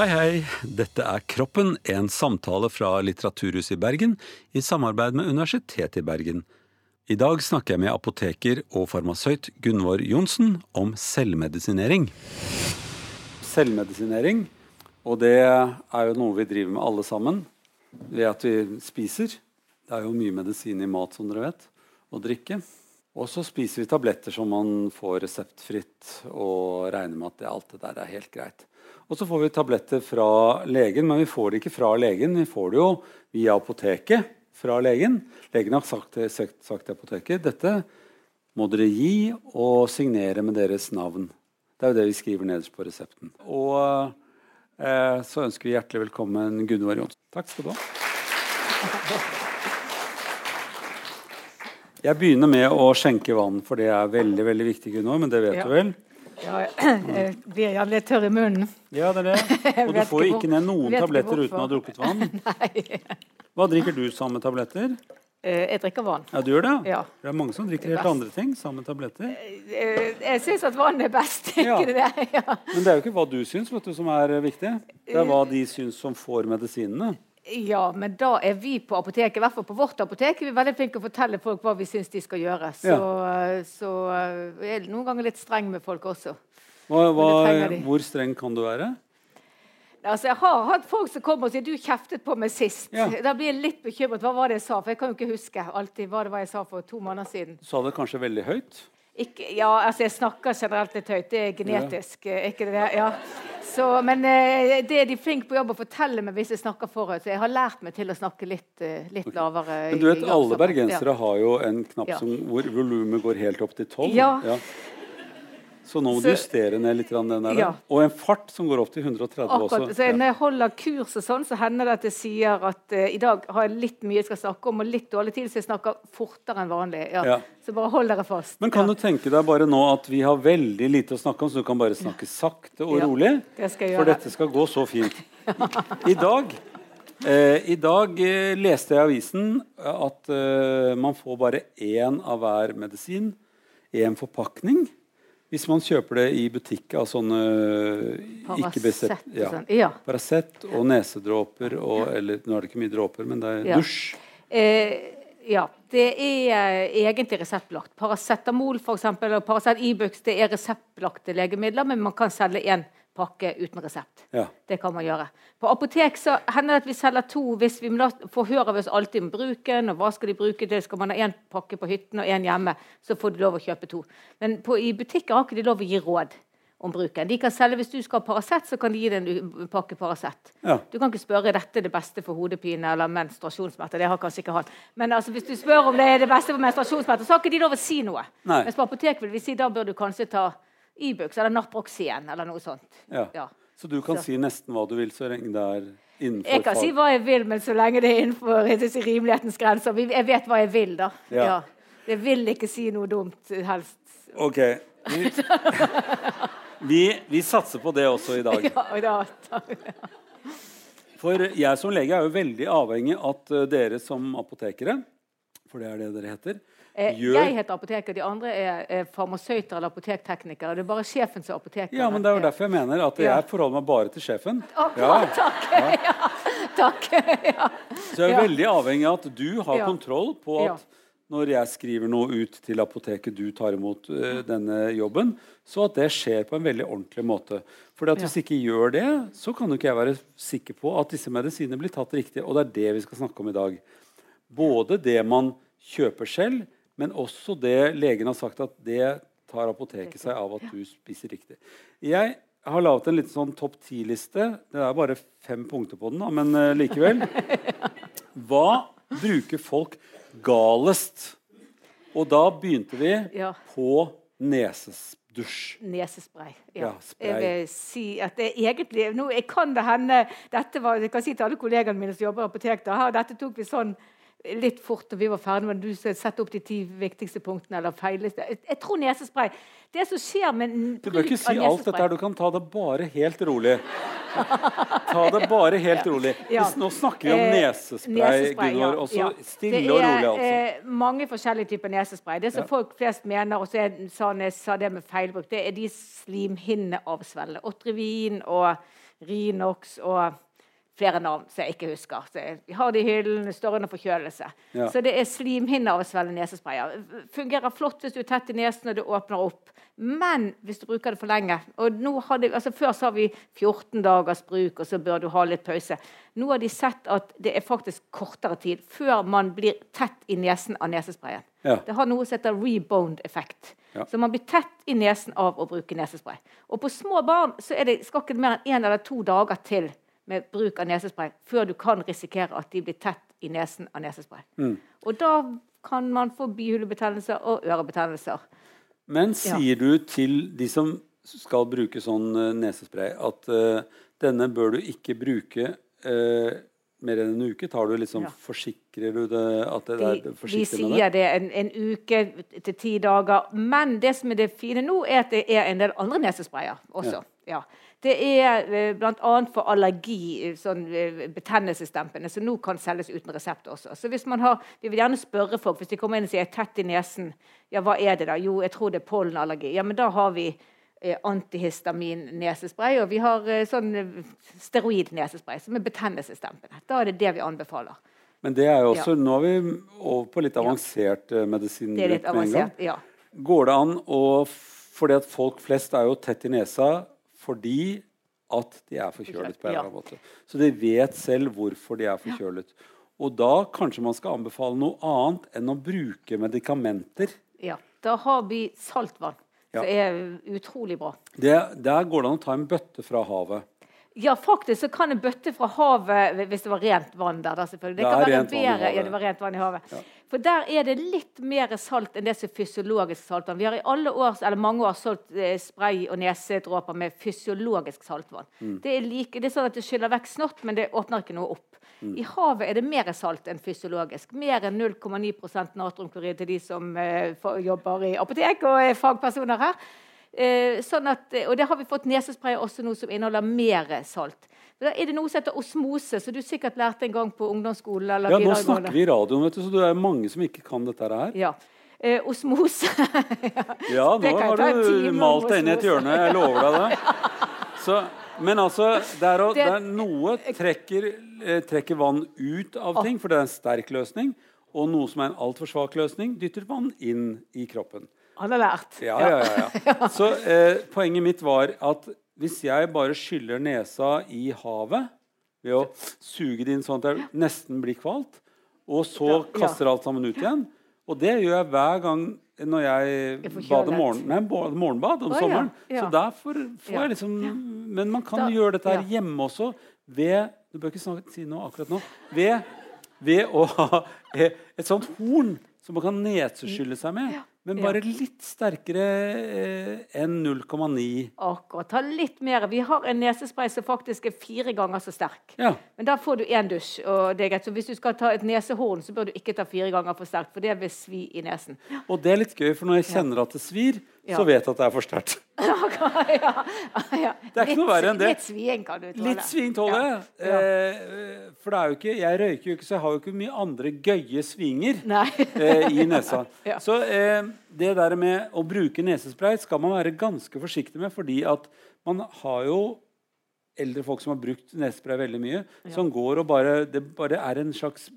Hei, hei. Dette er Kroppen, en samtale fra Litteraturhuset i Bergen i samarbeid med Universitetet i Bergen. I dag snakker jeg med apoteker og farmasøyt Gunvor Johnsen om selvmedisinering. Selvmedisinering, og det er jo noe vi driver med alle sammen ved at vi spiser. Det er jo mye medisin i mat, som dere vet, og drikke. Og så spiser vi tabletter som man får reseptfritt, og regner med at det, alt det der er helt greit. Og så får vi tabletter fra legen, men vi får det ikke fra legen. Vi får det jo via apoteket fra legen. Legen har sagt, sagt, til apoteket dette må dere gi og signere med deres navn. Det er jo det vi skriver nederst på resepten. Og eh, så ønsker vi hjertelig velkommen Gunvor Johnsen. Takk skal du ha. Jeg begynner med å skjenke vann, for det er veldig veldig viktig, Gunvor. Men det vet Ja. du vel? Ja, jeg blir gjerne litt tørr i munnen. Ja, det er det. Og du får jo ikke ned noen tabletter uten å ha drukket vann. Nei. Hva drikker du sammen med tabletter? Eh, Jeg drikker vann. Ja, du gjør det? Ja. Det er mange som drikker helt andre ting sammen med tabletter. Eh, Jeg syns at vann er best. Ja. Ikke det? Ja. Men det er jo ikke hva du syns vet du, som er eh, viktig. Det er hva de syns som får medisinene. Ja, men da er vi på apoteket, i hvert fall på vårt apotek, vi er veldig flinke å fortelle folk hva vi syns de skal gjøre. Så, ja. så eh, jeg er noen ganger litt streng med folk også. Hva, hva, hvor streng kan du være? Altså, jeg har hatt folk som kommer og sier 'du kjeftet på meg sist'. Ja. Da blir jeg litt bekymret. Hva var det jeg sa? For jeg kan jo ikke huske alltid hva det var jeg sa for to måneder siden. Sa det kanskje veldig høyt? Ikke, ja, altså jeg snakker generelt litt høyt. Det er genetisk. eh, Ikke det? Ja. Så, men eh, det er de flinke på jobb å fortelle meg hvis jeg snakker for høyt. Så jeg har lært meg til å snakke litt, eh, litt lavere. Men du vet, alle bergensere bergensere har jo en knapp Ja. som, hvor volumet går helt opp til 12. Ja. Så nå må Så- du justere ned litt den der. Ja. Og en fart som går opp til 130 Akkurat, også. så Ja. Når jeg holder kurs, og sånn, så hender det at jeg sier at uh, i dag har jeg litt mye jeg skal snakke om, og litt dårlig tid, så jeg snakker fortere enn vanlig. Ja. Ja. Så bare hold dere fast. Men kan du tenke deg bare nå at vi har veldig lite å snakke om, så du kan bare snakke sakte og Ja, rolig? det For dette skal gå så fint. I dag, eh, i dag eh, leste jeg i avisen at eh, man får bare én av hver medisin. Én forpakning. Hvis man kjøper det i butikk av sånne Paracet og ja. sånn. Ja. Paracet og nesedråper og Eller nå er det ikke mye dråper, men det er Ja. dusj. Eh, ja, det er eh, egentlig reseptbelagt. Paracetamol for eksempel, og Paracet Ibux det er reseptbelagte legemidler, men man kan selge én pakke uten resept. Ja. Det kan man gjøre. På apotek så hender det at vi selger to hvis vi forhører vi oss alltid om bruken. og hva Skal de bruke til? Skal man ha én pakke på hytten og én hjemme, så får de lov å kjøpe to. Men på, i butikker har ikke de lov å gi råd om bruken. De kan selge, Hvis du skal ha Paracet, så kan de gi deg en pakke Paracet. Ja. Du kan ikke spørre dette er det beste for hodepine eller menstruasjonssmerter. Det har kanskje ikke han. Men altså, hvis du spør om det er det beste for menstruasjonssmerter, så har ikke de lov å si noe. Nei. Mens på apotek vil vi si da bør du kanskje ta Ibux eller Naproxen eller noe sånt. Ja. Ja. Så du kan Så- si nesten hva du vil, så lenge det er innenfor Jeg kan fag. si hva jeg vil, men så lenge det er innenfor rimelighetens grenser. Jeg vet hva jeg vil, da. Ja. Ja. Jeg vil ikke si noe dumt, helst. Ok. Vi, vi, vi satser på det også i dag. Ja, da, da. For jeg som lege er jo veldig avhengig av at eh, dere som apotekere, for det er det dere heter, gjør Jeg heter apoteker, de andre er, er farmasøyter eller apotekteknikere. Det er bare sjefen som er apoteker. Ja, men det er jo derfor jeg mener at Ja. jeg forholder meg bare til sjefen. Akkurat, takk. Ja. takk. Ja. Så jeg er Ja. veldig avhengig av at du har Ja. kontroll på Ja. at når jeg skriver noe ut til apoteket du tar imot eh, denne jobben, så at det skjer på en veldig ordentlig måte. For hvis ikke gjør det, så kan jo ikke jeg være sikker på at disse medisinene blir tatt riktig. Og det er det vi skal snakke om i dag. Både det man kjøper selv, men også det legen har sagt at det tar apoteket seg av at du spiser riktig. Jeg har laget en liten sånn topp ti-liste. Det er bare fem punkter på den, da, men uh, likevel. Hva bruker folk galest? Og da begynte vi Ja. på nesesdusj. Nesespray. Ja, Ja. Jeg vil si at det egentlig nå, Jeg kan det hende dette var, Jeg kan si til alle kollegene mine som jobber i apotek da, dette tok vi sånn litt fort og vi var ferdige, men du sette opp de ti viktigste punktene. eller feileste. Jeg, jeg tror nesespray Det som skjer med Du bør ikke si alt dette her. Du kan ta det bare helt rolig. Ta det bare helt rolig. Ja. Nå snakker vi om Eh, nesespray, nesespray, Gunvor. ja, Også ja. stille og rolig, altså. Det er eh, mange forskjellige typer nesespray. Det som folk flest mener, og så er, sa jeg sa det med feilbruk, det er de slimhinneavsvellene. Otrivin og Rinox og flere navn som jeg ikke husker. Så jeg har det i hyllen, står under forkjølelse. Ja. Så det er slimhinner av å svelge nesesprayer. Fungerer flott hvis du er tett i nesen og du åpner opp. Men hvis du bruker det for lenge og hadde, altså Før sa vi 14 dagers bruk, og så bør du ha litt pause. Nå har de sett at det er faktisk kortere tid før man blir tett i nesen av nesesprayen. Ja. Det har noe som heter rebound-effekt. Ja. Så man blir tett i nesen av å bruke nesespray. Og på små barn så det, skal ikke mer enn én eller to dager til med bruk av nesespray før du kan risikere at de blir tett i nesen av nesespray. Mm. Og da kan man få bihulebetennelser og ørebetennelser. Men sier du til de som skal bruke sånn eh, nesespray, at uh, denne bør du ikke bruke uh, mer enn en uke? Tar du liksom, Ja. Forsikrer du det at det De, er de forsiktig med det? sier det en, en uke til ti dager. Men det som er det fine nå, er at det er en del andre nesesprayer også. Ja. Det er eh, bl.a. for allergi, eh, sånn eh, betennelsesdempende, som nå kan selges uten resept også. Så hvis man har, Vi vil gjerne spørre folk hvis de kommer inn og sier 'tett i nesen'. Ja, hva er det da? Jo, jeg tror det er pollenallergi. Ja, men da har vi antihistamin-nesespray, og vi har sånn steroid-nesespray som er betennelsesdempende. Da er det det vi anbefaler. Men det er jo også, nå er vi over på litt avansert medisin. Det er medisinbruk litt med en gang. avansert. Ja. Går det an å Fordi at folk flest er jo tett i nesa fordi at de er forkjølet på en eller annen måte. Så de vet selv hvorfor de er forkjølet. Og da kanskje man skal anbefale noe annet enn å bruke medikamenter. Ja, da har vi saltvann, Ja. som er utrolig bra. Det, der går det an å ta en bøtte fra havet. Ja, faktisk så kan en bøtte fra havet Hvis det var rent vann der, da selvfølgelig. Det, Det rent bedre. Ja, det var rent vann i havet. Ja. For der er det litt mer salt enn det som er fysiologisk saltvann. Vi har i alle år, eller mange år solgt eh, spray og nesedråper med fysiologisk saltvann. Mm. Det, er like, det er sånn at det skyller vekk snott, men det åpner ikke noe opp. Mm. I havet er det mer salt enn fysiologisk. Mer enn 0,9% natriumklorid til de som eh, jobber i apotek og er fagpersoner her. Eh, sånn at, og det har vi fått nesespray også nå som inneholder mer salt. Da er det noe som heter osmose, som du sikkert lærte en gang på ungdomsskolen. eller Ja, nå snakker vi i radioen, vet du, så det er mange som ikke kan dette her. Ja. Eh, osmose Ja, ja nå har du malt deg inn i et hjørne. Jeg lover deg det. Så, men altså, det er, å, det er noe trekker, eh, trekker vann ut av ting, for det er en sterk løsning. Og noe som er en altfor svak løsning, dytter vann inn i kroppen. Han har lært. Ja, ja, ja, ja. Så eh, poenget mitt var at hvis jeg bare skyller nesa i havet ved å suge det inn sånn at jeg nesten blir kvalt, og så kaster alt sammen ut igjen Og det gjør jeg hver gang når jeg Er bader morgen, nei, morgenbad om sommeren. Så derfor får jeg liksom Men man kan Da- gjøre dette her hjemme også ved Du bør ikke snakke, si noe akkurat nå. Ved, ved å ha et sånt horn som man kan neseskylle seg med. Ja. Men Ja. bare litt sterkere eh, enn 0,9. Akkurat. Ta litt mer. Vi har en nesespray som faktisk er fire ganger så sterk. Ja. Men da får du én dusj. og det er greit. Så hvis du skal ta et nesehorn, så bør du ikke ta fire ganger for sterkt, for det vil svi i nesen. Og det er litt gøy, for når jeg kjenner at det svir, Ja. så vet at det er for sterkt. ja, ja. Det er ikke noe verre enn det. Litt sviing kan du tåle. Litt sving tåler jeg. Ja. Eh, for det er jo ikke, jeg røyker jo ikke, så jeg har jo ikke mye andre gøye svinger eh, i nesa. Ja. Så eh, det der med å bruke nesespray skal man være ganske forsiktig med, fordi at man har jo eldre folk som har brukt nesespray veldig mye, som går og bare Det bare er en slags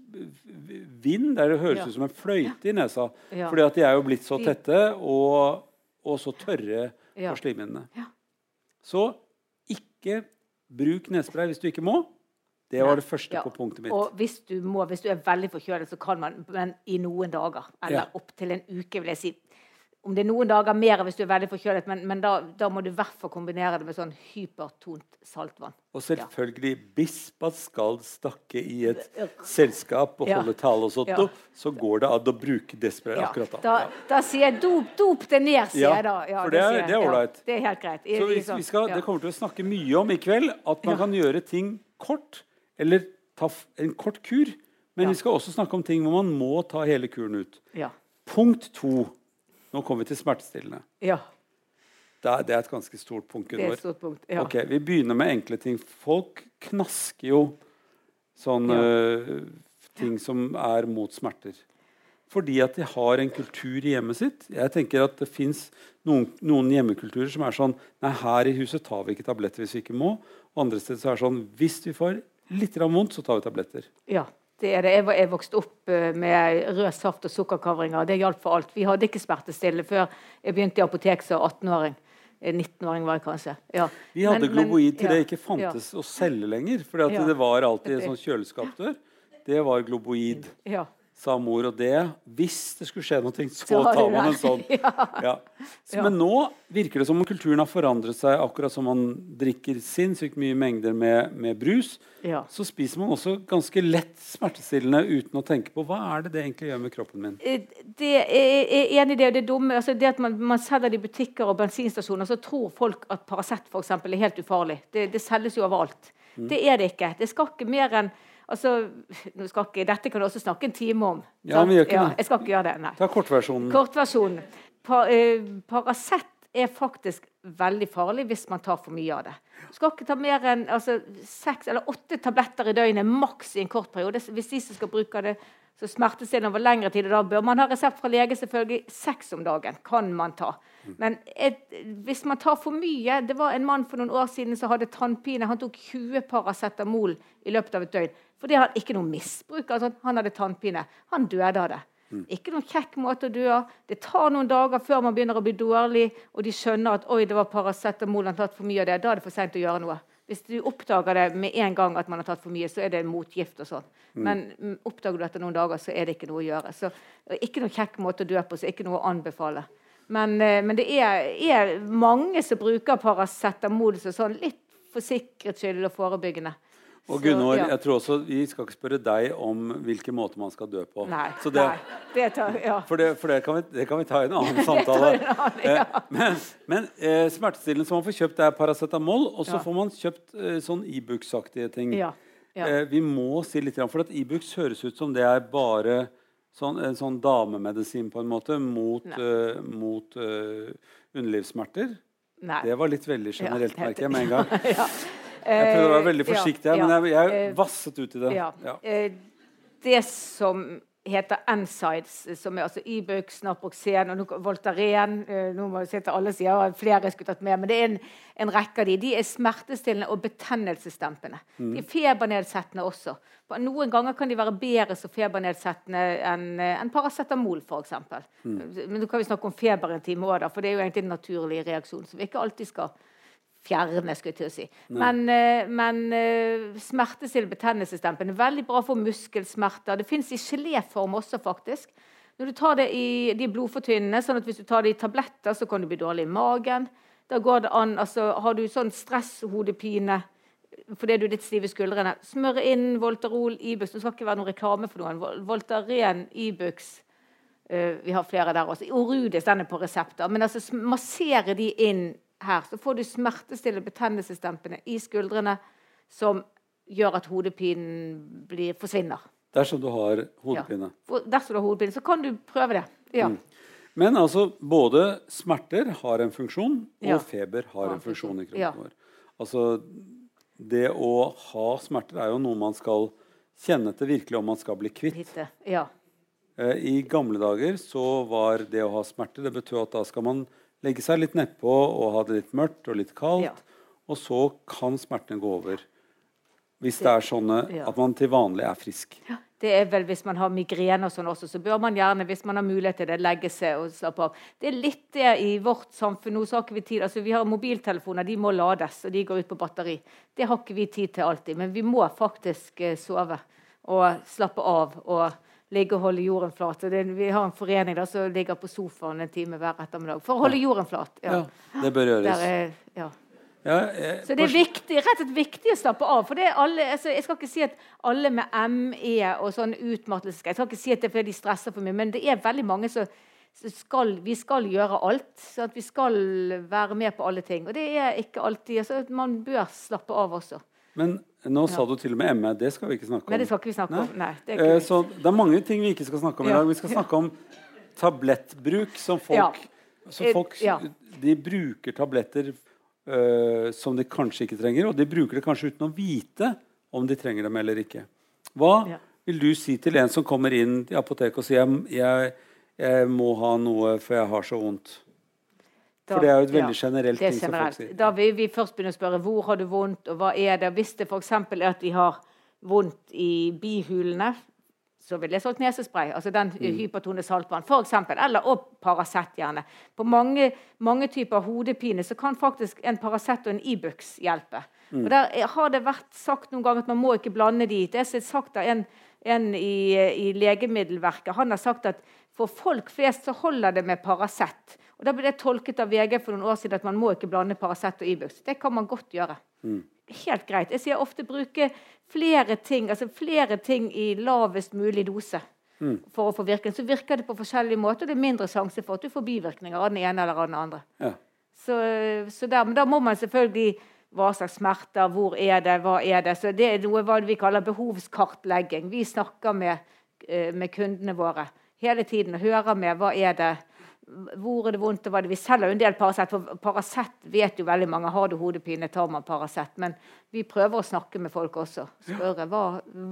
vind der det høres Ja. ut som en fløyte i nesa. Ja. Fordi at de er jo blitt så tette og, og så tørre Ja. på slimhinnene. Ja. Så ikke bruk nesespray hvis du ikke må. Det var det første Ja. på punktet mitt. Og hvis du må, hvis du er veldig forkjølet, så kan man men i noen dager. Eller Ja. opptil en uke, vil jeg si. Om det er noen dager mer hvis du er veldig forkjølet, men, men da, da må du i hvert fall kombinere det med sånn hypertont saltvann. Og selvfølgelig, bispa skal snakke i et selskap og Ja. holde tale og sånt, Ja. så går det an å bruke desperat Ja. akkurat da. Da, da sier jeg dop, dop det ned, sier Ja, jeg da. for det er- det er ålreit. det er helt greit. Så vi, vi skal, ja. Det kommer til å snakke mye om i kveld at man Ja. kan gjøre ting kort, eller ta en kort kur Men Ja. vi skal også snakke om ting hvor man må ta hele kuren ut. Ja. Punkt to. Nå kommer vi til smertestillende. ja. Det er, det er et ganske stort punkt. Det er et stort punkt. Ja. Ok, Vi begynner med enkle ting. Folk knasker jo sånn Ja. uh, ting som er mot smerter. Fordi at de har en kultur i hjemmet sitt. Jeg tenker at Det fins noen, noen hjemmekulturer som er sånn Nei, her i huset tar vi ikke tabletter hvis vi ikke må. Og andre steder så er det sånn Hvis vi får litt vondt, så tar vi tabletter. Ja, det er det. Jeg, jeg vokste opp eh, med rød saft og sukkerkavringer. Det hjalp for alt. Vi hadde ikke smertestillende før jeg begynte i apotek som 18-åring. Eh, 19-åring var jeg kanskje. Ja. Vi hadde Men- globoid til ja, det ikke fantes å selge lenger. For Ja. det var alltid en sånn kjøleskapdør. Det var globoid. Ja. Sa mor. Og det, hvis det skulle skje noe, så, tar man en sånn. Ja. Så, Men nå virker det som om kulturen har forandret seg. Akkurat som man drikker sinnssykt mye mengder med, med brus, Ja. så spiser man også ganske lett smertestillende uten å tenke på hva er det det egentlig gjør med kroppen min. Eh, Det er, enig i det. og Det dumme, altså det at man, man selger det i butikker og bensinstasjoner, så tror folk at Paracet eksempel, er helt ufarlig. Det, det selges jo overalt. Mm. Det er det ikke. Det skal ikke mer enn altså, nå skal ikke, Dette kan du også snakke en time om. Ja, vi gjør ikke ja, det. Jeg skal ikke gjøre det, nei. Ta kortversjonen. Kortversjonen. Pa, eh, Paracet er faktisk veldig farlig hvis man tar for mye av det. Du skal ikke ta mer enn altså, seks eller åtte tabletter i døgnet maks i en kort periode. Hvis de som skal bruke det så smertestillende over lengre tid, og da bør man ha resept fra lege selvfølgelig seks om dagen. kan man ta. Men et, hvis man tar for mye Det var en mann for noen år siden som hadde tannpine. Han tok 20 paracetamol i løpet av et døgn. Fordi han ikke noe misbruk. Altså, han hadde tannpine. Han døde av det. Ikke noen kjekk måte å dø av. Det tar noen dager før man begynner å bli dårlig, og de skjønner at oi, det var paracetamol, han tatt for mye av det. Da er det for seint å gjøre noe. Hvis du oppdager det med en gang at man har tatt for mye, så er det en motgift og sånn. Men mm, oppdager du etter noen dager, så er det ikke noe å gjøre. Så ikke noen kjekk måte å dø på, så ikke noe å anbefale. Men, eh, men det er, er mange som bruker paracetamol så sånn litt for sikkerhets skyld og forebyggende. Og Gunnar, Gunvor, ja. jeg tror også vi skal ikke spørre deg om hvilken måte man skal dø på. Nei. Så det, nei, det tar, ja. For, det, for det, kan vi, det kan vi ta i en annen samtale. en annen, ja. Eh, Men, men eh, smertestillende som man får kjøpt, er paracetamol. Og så får man kjøpt eh, sånn Ibux-aktige ting. Ja, ja. Eh, vi må si litt, for at Ibux høres ut som det er bare sånn, en sånn damemedisin på en måte mot, eh, mot uh, underlivssmerter. Nei. Det var litt veldig generelt, merker jeg med en gang. ja. Jeg prøvde å være veldig Eh, forsiktig her, men jeg, jeg eh, vasset ut i det. Ja. Eh, Det som heter NSIDES, som er altså Ibux, Naproxen og Voltaren Nå må jeg si til alle sider flere jeg skulle tatt med, men det er en, en rekke av de. De er smertestillende og betennelsesdempende. Mm. De er febernedsettende også. Noen ganger kan de være bedre som febernedsettende enn en paracetamol, f.eks. Mm. Men nå kan vi snakke om feber en time òg, for det er jo egentlig en naturlig reaksjon som vi ikke alltid skal fjerne, skulle jeg til å si. Men, eh, men eh, smertestillende betennelsesdempende. Veldig bra for muskelsmerter. Det fins i geléform også, faktisk. Når du tar det i de blodfortynnende, sånn at hvis du tar det i tabletter, så kan du bli dårlig i magen. Da går det an, altså Har du sånn stresshodepine fordi du er litt stiv i skuldrene, smør inn Voltarol, Ibux. Det skal ikke være noen reklame for noen. Vol- Voltaren, Ibux Uh, vi har flere der også. Orudis den er på resepter. Men altså, massere de inn her, så får du smertestillende betennelsesdempende i skuldrene som gjør at hodepinen blir, forsvinner. Dersom du har hodepine. Ja. dersom du har hodepine, så kan du prøve det. Ja. Mm. Men altså, både smerter har en funksjon, og Ja. feber har en funksjon i kroppen vår. Altså, det å ha smerter er jo noe man skal kjenne til virkelig om man skal bli kvitt. Eh, I gamle dager så var det å ha smerter Det betød at da skal man legge seg litt nedpå og ha det litt mørkt og litt kaldt. Ja. Og så kan smertene gå over. Hvis det er sånn Ja. at man til vanlig er frisk. Det er vel Hvis man har migrene, og sånn også, så bør man gjerne hvis man har mulighet til det, legge seg og slappe av. Det er litt det i vårt samfunn. Nå så har ikke vi tid, altså Vi har mobiltelefoner, de må lades, og de går ut på batteri. Det har ikke vi tid til alltid. Men vi må faktisk eh, sove og slappe av og ligge og holde jorden flat. Det, vi har en forening da, som ligger på sofaen en time hver ettermiddag for å holde jorden flat. Ja, det bør gjøres. Er, ja. Ja, jeg, Så det er viktig, rett og slett viktig å slappe av. For det alle, altså, jeg skal ikke si at alle med ME og sånn utmattelse Jeg skal ikke si at det er fordi de stresser for mye, men det er veldig mange som skal, Vi skal gjøre alt. Så at vi skal være med på alle ting. Og det er ikke alltid altså, Man bør slappe av også. Men Nå sa du til og med ME. Det skal vi ikke snakke om. Nei, det skal ikke vi snakke Nei. om. Nei, det er Eh, ikke Så det er mange ting vi ikke skal snakke om i dag. Vi skal snakke om tablettbruk som folk, Ja. som Eh, folk ja. De bruker tabletter uh, som de kanskje ikke trenger, og de bruker det kanskje uten å vite om de trenger dem eller ikke. Hva Ja. vil du si til en som kommer inn i apoteket og sier jeg, jeg, jeg må ha noe for jeg har så vondt? Da- For det er jo et veldig generelt ja, ting som folk sier. Da vil vi først begynne å spørre hvor har du vondt, og hva er det. Hvis det f.eks. er at de har vondt i bihulene, så ville jeg solgt nesespray. Altså den Mm. hypertone saltvann, f.eks. Eller og Paracet, gjerne. På mange, mange typer hodepine så kan faktisk en Paracet og en Ibux hjelpe. Mm. Og der er- har det vært sagt noen ganger at man må ikke blande de. Det er sagt av en, en i, i Legemiddelverket. Han har sagt at for folk flest så holder det med Paracet. Og Da ble det tolket av VG for noen år siden at man må ikke blande Paracet og Ibux. Det kan man godt gjøre. Helt greit. Jeg sier ofte bruke flere ting, altså flere ting i lavest mulig dose. For å få virkning. Så virker det på forskjellige måter, og det er mindre sjanse for at du får bivirkninger av den ene eller av den andre. Ja. Så, så der, men da må man selvfølgelig hva slags smerter, hvor er det, hva er det. Så det er noe vi kaller behovskartlegging. Vi snakker med, eh, med kundene våre hele tiden og hører med hva er det hvor er det vondt, og hva er det Vi selger jo en del Paracet. For Paracet vet jo veldig mange. Har du hodepine, tar man Paracet. Men vi prøver å snakke med folk også. Spørre hva,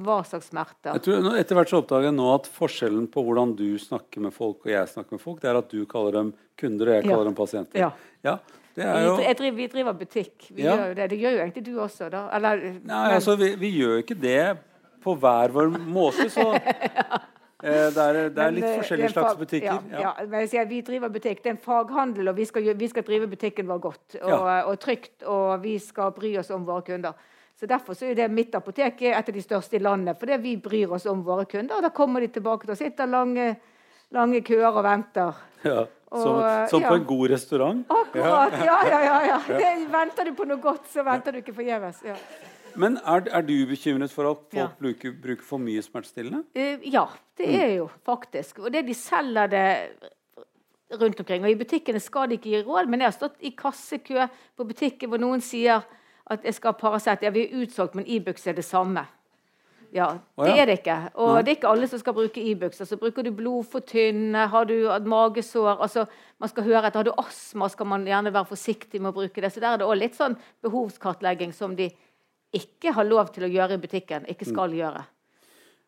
hva slags smerter. Jeg tror, etter hvert så oppdager jeg nå at forskjellen på hvordan du snakker med folk og jeg snakker med folk, det er at du kaller dem kunder og jeg Ja. kaller dem pasienter. Ja. Ja, det Vi, jo... jeg driver, vi driver butikk. Vi Ja. gjør jo det. Det gjør jo egentlig du også, da. Eller, Nei, men- altså, vi, vi gjør ikke det på hver vår måte, så det, er, det er litt men, forskjellige er slags butikker. Ja, ja. men jeg vi driver butikk. Det er en faghandel, og vi skal, vi skal drive butikken vår godt og, Ja. og trygt. Og vi skal bry oss om våre kunder. Så Derfor så er det mitt apotek et av de største i landet, fordi vi bryr oss om våre kunder. Og da kommer de tilbake til å sitte lange, lange køer og venter. Ja. Som, som på en god restaurant. Akkurat! Ja, ja, ja. ja. Venter du på noe godt, så venter du ikke forgjeves. Ja. Men er, er du bekymret for at folk Ja. bruker, bruker for mye smertestillende? Uh, ja, det Mm. er jo faktisk. Og det de selger det rundt omkring. Og i butikkene skal de ikke gi råd, men jeg har stått i kassekø på butikken hvor noen sier at jeg skal ha Paracet. Ja, vi er utsolgt, men Ibux er det samme. Ja, det ja. er det ikke. Og Nei. det er ikke alle som skal bruke Ibux. Altså, bruker du blodfortynne, har du magesår altså, Man skal høre etter. Har du astma, skal man gjerne være forsiktig med å bruke det. Så der er det også litt sånn behovskartlegging som de ikke har lov til å gjøre i butikken, ikke Mm. skal gjøre.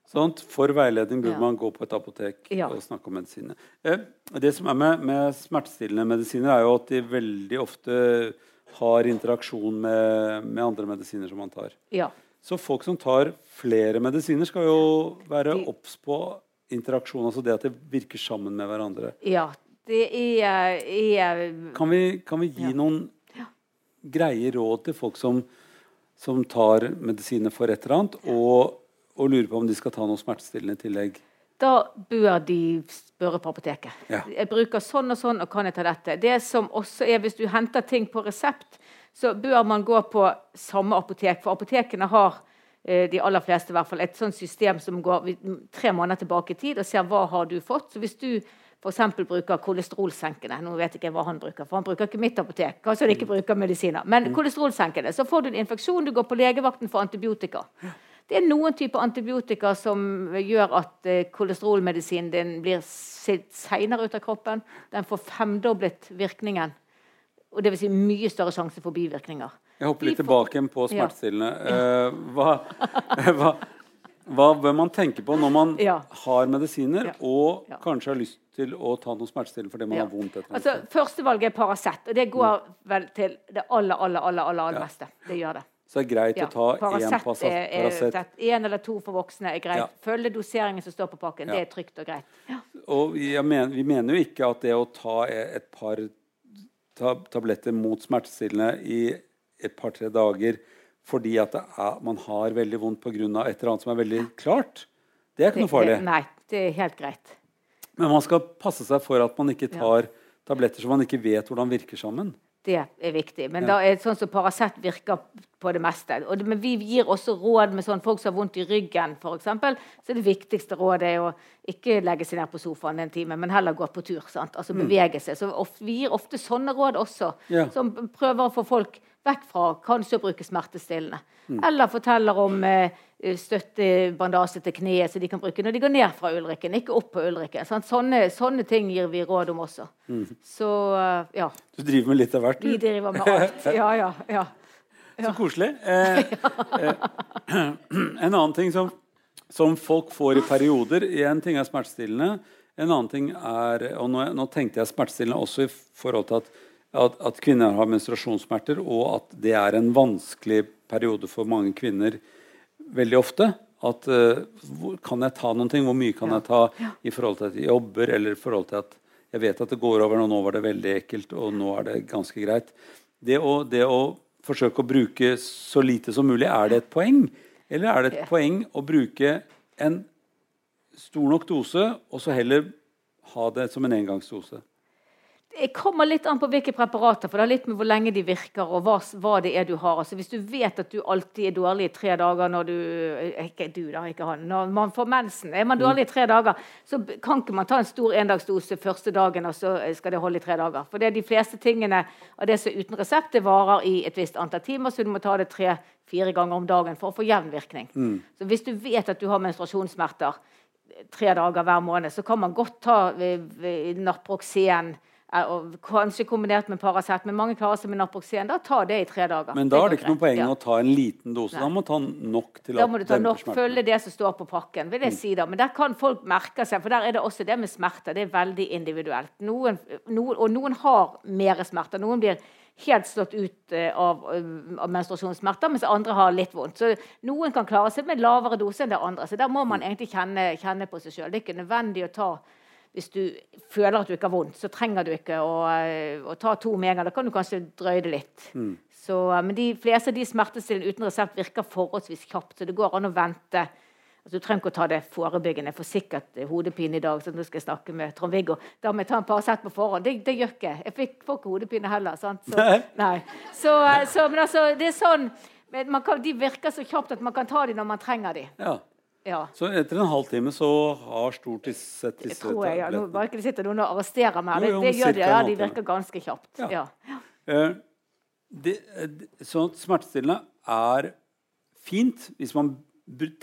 Sånt. for veiledning burde Ja. man gå på et apotek Ja. og snakke om medisiner. Eh, det som er med, med smertestillende medisiner, er jo at de veldig ofte har interaksjon med, med andre medisiner som man tar. Ja. Så folk som tar flere medisiner, skal jo være De- obs på interaksjon. Altså det at det virker sammen med hverandre. Ja, det er, er Kan vi, kan vi gi Ja. noen greie råd til folk som, som tar medisiner for et eller annet, og, og lurer på om de skal ta noe smertestillende i tillegg? Da bør de spørre på apoteket. Ja. Jeg bruker sånn og sånn, og kan jeg ta dette? Det som også er, Hvis du henter ting på resept, så bør man gå på samme apotek. For apotekene har eh, de aller fleste i hvert fall, et sånt system som går tre måneder tilbake i tid og ser hva har du fått. Så hvis du f.eks. bruker kolesterolsenkende Nå vet jeg ikke hva han bruker, for han bruker ikke mitt apotek. Kanskje han ikke bruker medisiner. Men kolesterolsenkende, så får du en infeksjon, du går på legevakten for antibiotika. Det er noen typer antibiotika som gjør at eh, kolesterolmedisinen din blir seinere ut av kroppen. Den får femdoblet virkningen. Og det vil si mye større sjanse for bivirkninger. Jeg hopper litt tilbake igjen på Ja. smertestillende. Eh, hva, hva, hva bør man tenke på når man Ja. har medisiner Ja. og Ja. kanskje har lyst til å ta noe smertestillende fordi man har vondt? et eller annet Altså. Førstevalget er Paracet, og det går vel til det aller, aller, aller, aller, beste. Det gjør det. Så det er greit å ta én Paracet Paracet. er, er én eller to for voksne er greit. Følge doseringen som står på pakken. Det er trygt og greit. Ja. Og jeg men, vi mener jo ikke at det å ta e- et par ta, tabletter mot smertestillende i et par-tre dager fordi at er, man har veldig vondt pga. et eller annet som er veldig klart, det er ikke Det, noe farlig. det, nei, det er helt greit. Men man skal passe seg for at man ikke tar tabletter som man ikke vet hvordan virker sammen. Det er viktig. Men Ja. da er det sånn som Paracet virker på det meste. Og det, men vi gir også råd med sånn folk som har vondt i ryggen, f.eks. Så det viktigste rådet er å ikke legge seg ned på sofaen en time, men heller gå på tur. Sant? Altså bevege seg. Så vi gir ofte sånne råd også, Mm. Ja. som prøver å få folk vekk fra kanskje å bruke smertestillende. Eller forteller om eh, støttebandasje til kneet som de kan bruke når de går ned fra Ulrikken, ikke opp på Ulrikken. sant? Sånne, sånne ting gir vi råd om også. Så eh, ja. Du driver med litt av hvert, Vi driver med alt. Ja, ja, ja. Så koselig. Eh, eh, en annen ting som, som folk får i perioder Én ting er smertestillende. En annen ting er og nå, nå tenkte jeg smertestillende også i forhold til at, at, at kvinner har menstruasjonssmerter, og at det er en vanskelig periode for mange kvinner veldig ofte. At uh, hvor, Kan jeg ta noen ting? Hvor mye kan Ja. jeg ta i forhold til at jeg jobber, eller i forhold til at jeg vet at det går over, og nå var det veldig ekkelt, og nå er det ganske greit. Det å, det å forsøke å bruke så lite som mulig, er det et poeng? Eller er det et Ja. poeng å bruke en stor nok dose, og så heller ha det som en engangsdose? Det kommer litt an på hvilke preparater, for det har litt med hvor lenge de virker og hva, hva det er du har. Altså, hvis du vet at du alltid er dårlig i tre dager når du Ikke du, da, ikke han. Når man får mensen, er man dårlig i tre dager, så kan ikke man ta en stor endagsdose første dagen, og så skal det holde i tre dager. For det er de fleste tingene av det som er uten resept, det varer i et visst antall timer, så du må ta det tre-fire ganger om dagen for å få jevn virkning. Så hvis du vet at du har menstruasjonssmerter tre dager hver måned, så kan man godt ta Naproxen, eh, og kanskje kombinert med Paracet. Men mange klarer seg med Naproxen. Da ta det i tre dager. Men da er det ikke noe poeng Ja. å ta en liten dose. Nei. Da må du ta nok til du ta nok, smerten. følge det som står på pakken. vil jeg si da. Men der kan folk merke seg, for der er det også det med smerter. Det er veldig individuelt. Noen, noen, og noen har mer smerter. Noen blir helt slått ut eh, av, eh, av menstruasjonssmerter, mens andre har litt vondt. Så Noen kan klare seg med lavere dose enn det andre. Så der må man egentlig kjenne, kjenne på seg sjøl. Det er ikke nødvendig å ta hvis du føler at du ikke har vondt, så trenger du ikke å, eh, å ta to med en gang. Da kan du kanskje drøye det litt. Så, eh, men de fleste av de smertestillende uten resept virker forholdsvis kjapt, så det går an å vente. Altså, du trenger ikke å ta det forebyggende. Jeg får sikkert eh, hodepine i dag, så nå skal jeg snakke med Trond-Viggo. Da må jeg ta en Paracet på forhånd. Det, det gjør ikke jeg. fikk, får ikke hodepine heller. Sant? Så, Nei. Så, så, men altså, det er sånn man kan, De virker så kjapt at man kan ta dem når man trenger dem. Ja. Ja. Så etter en halvtime så har stort sett Det disse tror jeg. Ja. Nå bare ikke det sitter noen og arresterer meg. Jo, Det, jo, det gjør de. Ja, de virker ganske kjapt. Ja. Ja. Det, sånn at smertestillende er fint hvis man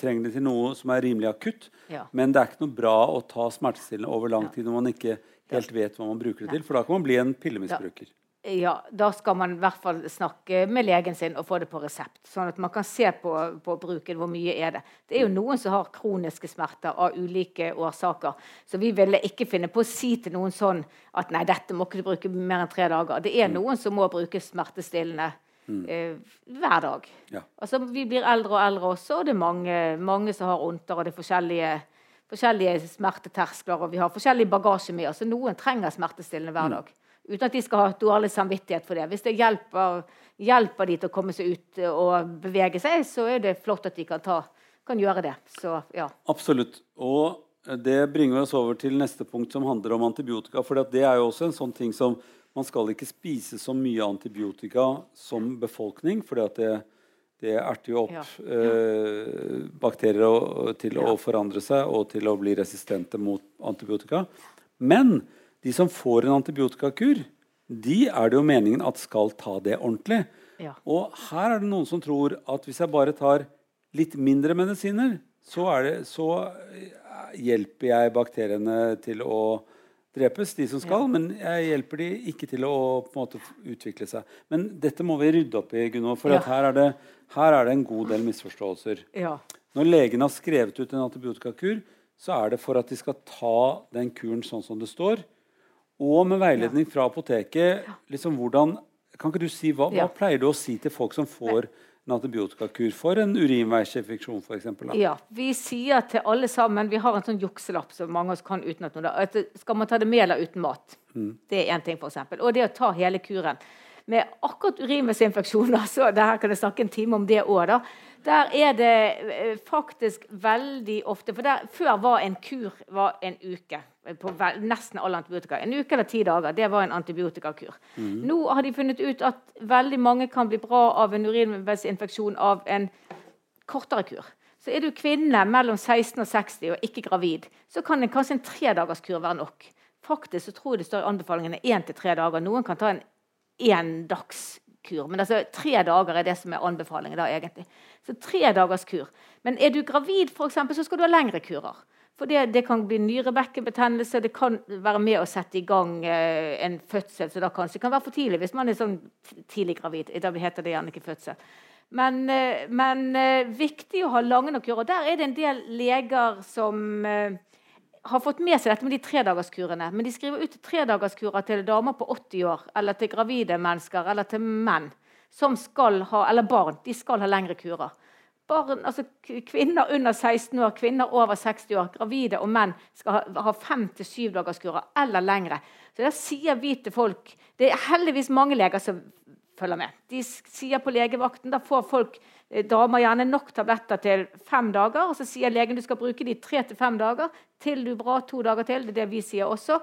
trenger det til noe som er rimelig akutt. Ja. Men det er ikke noe bra å ta smertestillende over lang tid når man ikke helt vet hva man bruker det til. For da kan man bli en pillemisbruker. Ja, da skal man i hvert fall snakke med legen sin og få det på resept. Sånn at man kan se på, på bruken hvor mye er det. Det er jo noen som har kroniske smerter av ulike årsaker. Så vi ville ikke finne på å si til noen sånn at nei, dette må ikke du bruke mer enn tre dager. Det er noen som må bruke smertestillende eh, hver dag. Ja. Altså, vi blir eldre og eldre også, og det er mange, mange som har vondter, og det er forskjellige, forskjellige smerteterskler, og vi har forskjellig bagasje med oss. Noen trenger smertestillende hver dag. Uten at de skal ha dårlig samvittighet for det. Hvis det hjelper, hjelper de til å komme seg ut og bevege seg, så er det flott at de kan, ta, kan gjøre det. Så ja. Absolutt. Og det bringer oss over til neste punkt, som handler om antibiotika. For det er jo også en sånn ting som man skal ikke spise så mye antibiotika som befolkning, at det, det erter jo opp Ja. eh, bakterier og, til Ja. å forandre seg og til å bli resistente mot antibiotika. Men de som får en antibiotikakur, de er det jo meningen at skal ta det ordentlig. Ja. Og her er det noen som tror at hvis jeg bare tar litt mindre medisiner, så, det, så eh, hjelper jeg bakteriene til å drepes, de som skal, men jeg hjelper de ikke til å på en måte utvikle seg. Men dette må vi rydde opp i, Gunvor, for Ja. at her, er det, her er det en god del misforståelser. ja. Når legen har skrevet ut en antibiotikakur, så er det for at de skal ta den kuren sånn som det står. Og med veiledning fra apoteket. Liksom hvordan, kan ikke du si, hva, hva pleier du å si til folk som får en antibiotikakur for en urinveisinfeksjon f.eks.? Ja, vi sier til alle sammen Vi har en sånn jukselapp som mange av oss kan utenat. At det- skal man ta det med eller uten mat? Det er én ting, f.eks. Og det å ta hele kuren. Med akkurat urinveisinfeksjoner, så det her kan jeg snakke en time om det òg, da. Der er det eh, faktisk veldig ofte For der, før var en kur var en uke på nesten alle antibiotika. En uke eller ti dager, det var en antibiotikakur. Nå har de funnet ut at veldig mange kan bli bra av en urinveisinfeksjon av en kortere kur. Så er du kvinne mellom 16 og 60 og ikke gravid, så kan en, kanskje en tredagerskur være nok. Faktisk så tror jeg det står i anbefalingene én til tre dager. Noen kan ta en kur. Men altså, tre dager er det som er anbefalingen. da egentlig. Så tre dagers kur. Men er du gravid, eksempel, så skal du ha lengre kurer. For det, det kan bli nyrebekkenbetennelse, det kan være med å sette i gang eh, en fødsel. som da kanskje kan være for tidlig hvis man er sånn tidlig gravid. Da heter det gjerne ikke fødsel. Men, eh, men eh, viktig å ha lange nok kurer. Der er det en del leger som eh, har fått med seg dette med de tredagerskurene. Men de skriver ut tredagerskurer til damer på 80 år, eller til gravide mennesker, eller til menn som skal ha, eller barn. De skal ha lengre kurer. Barn, altså Kvinner under 16 år, kvinner over 60 år, gravide og menn skal ha, fem til syv dagerskurer eller lengre. Så der sier vi til folk Det er heldigvis mange leger som følger med. De sier på legevakten da får folk Eh, damer gjerne nok tabletter til fem dager. og Så sier legen du skal bruke de tre til fem dager til du er bra to dager til. Det er det vi sier også.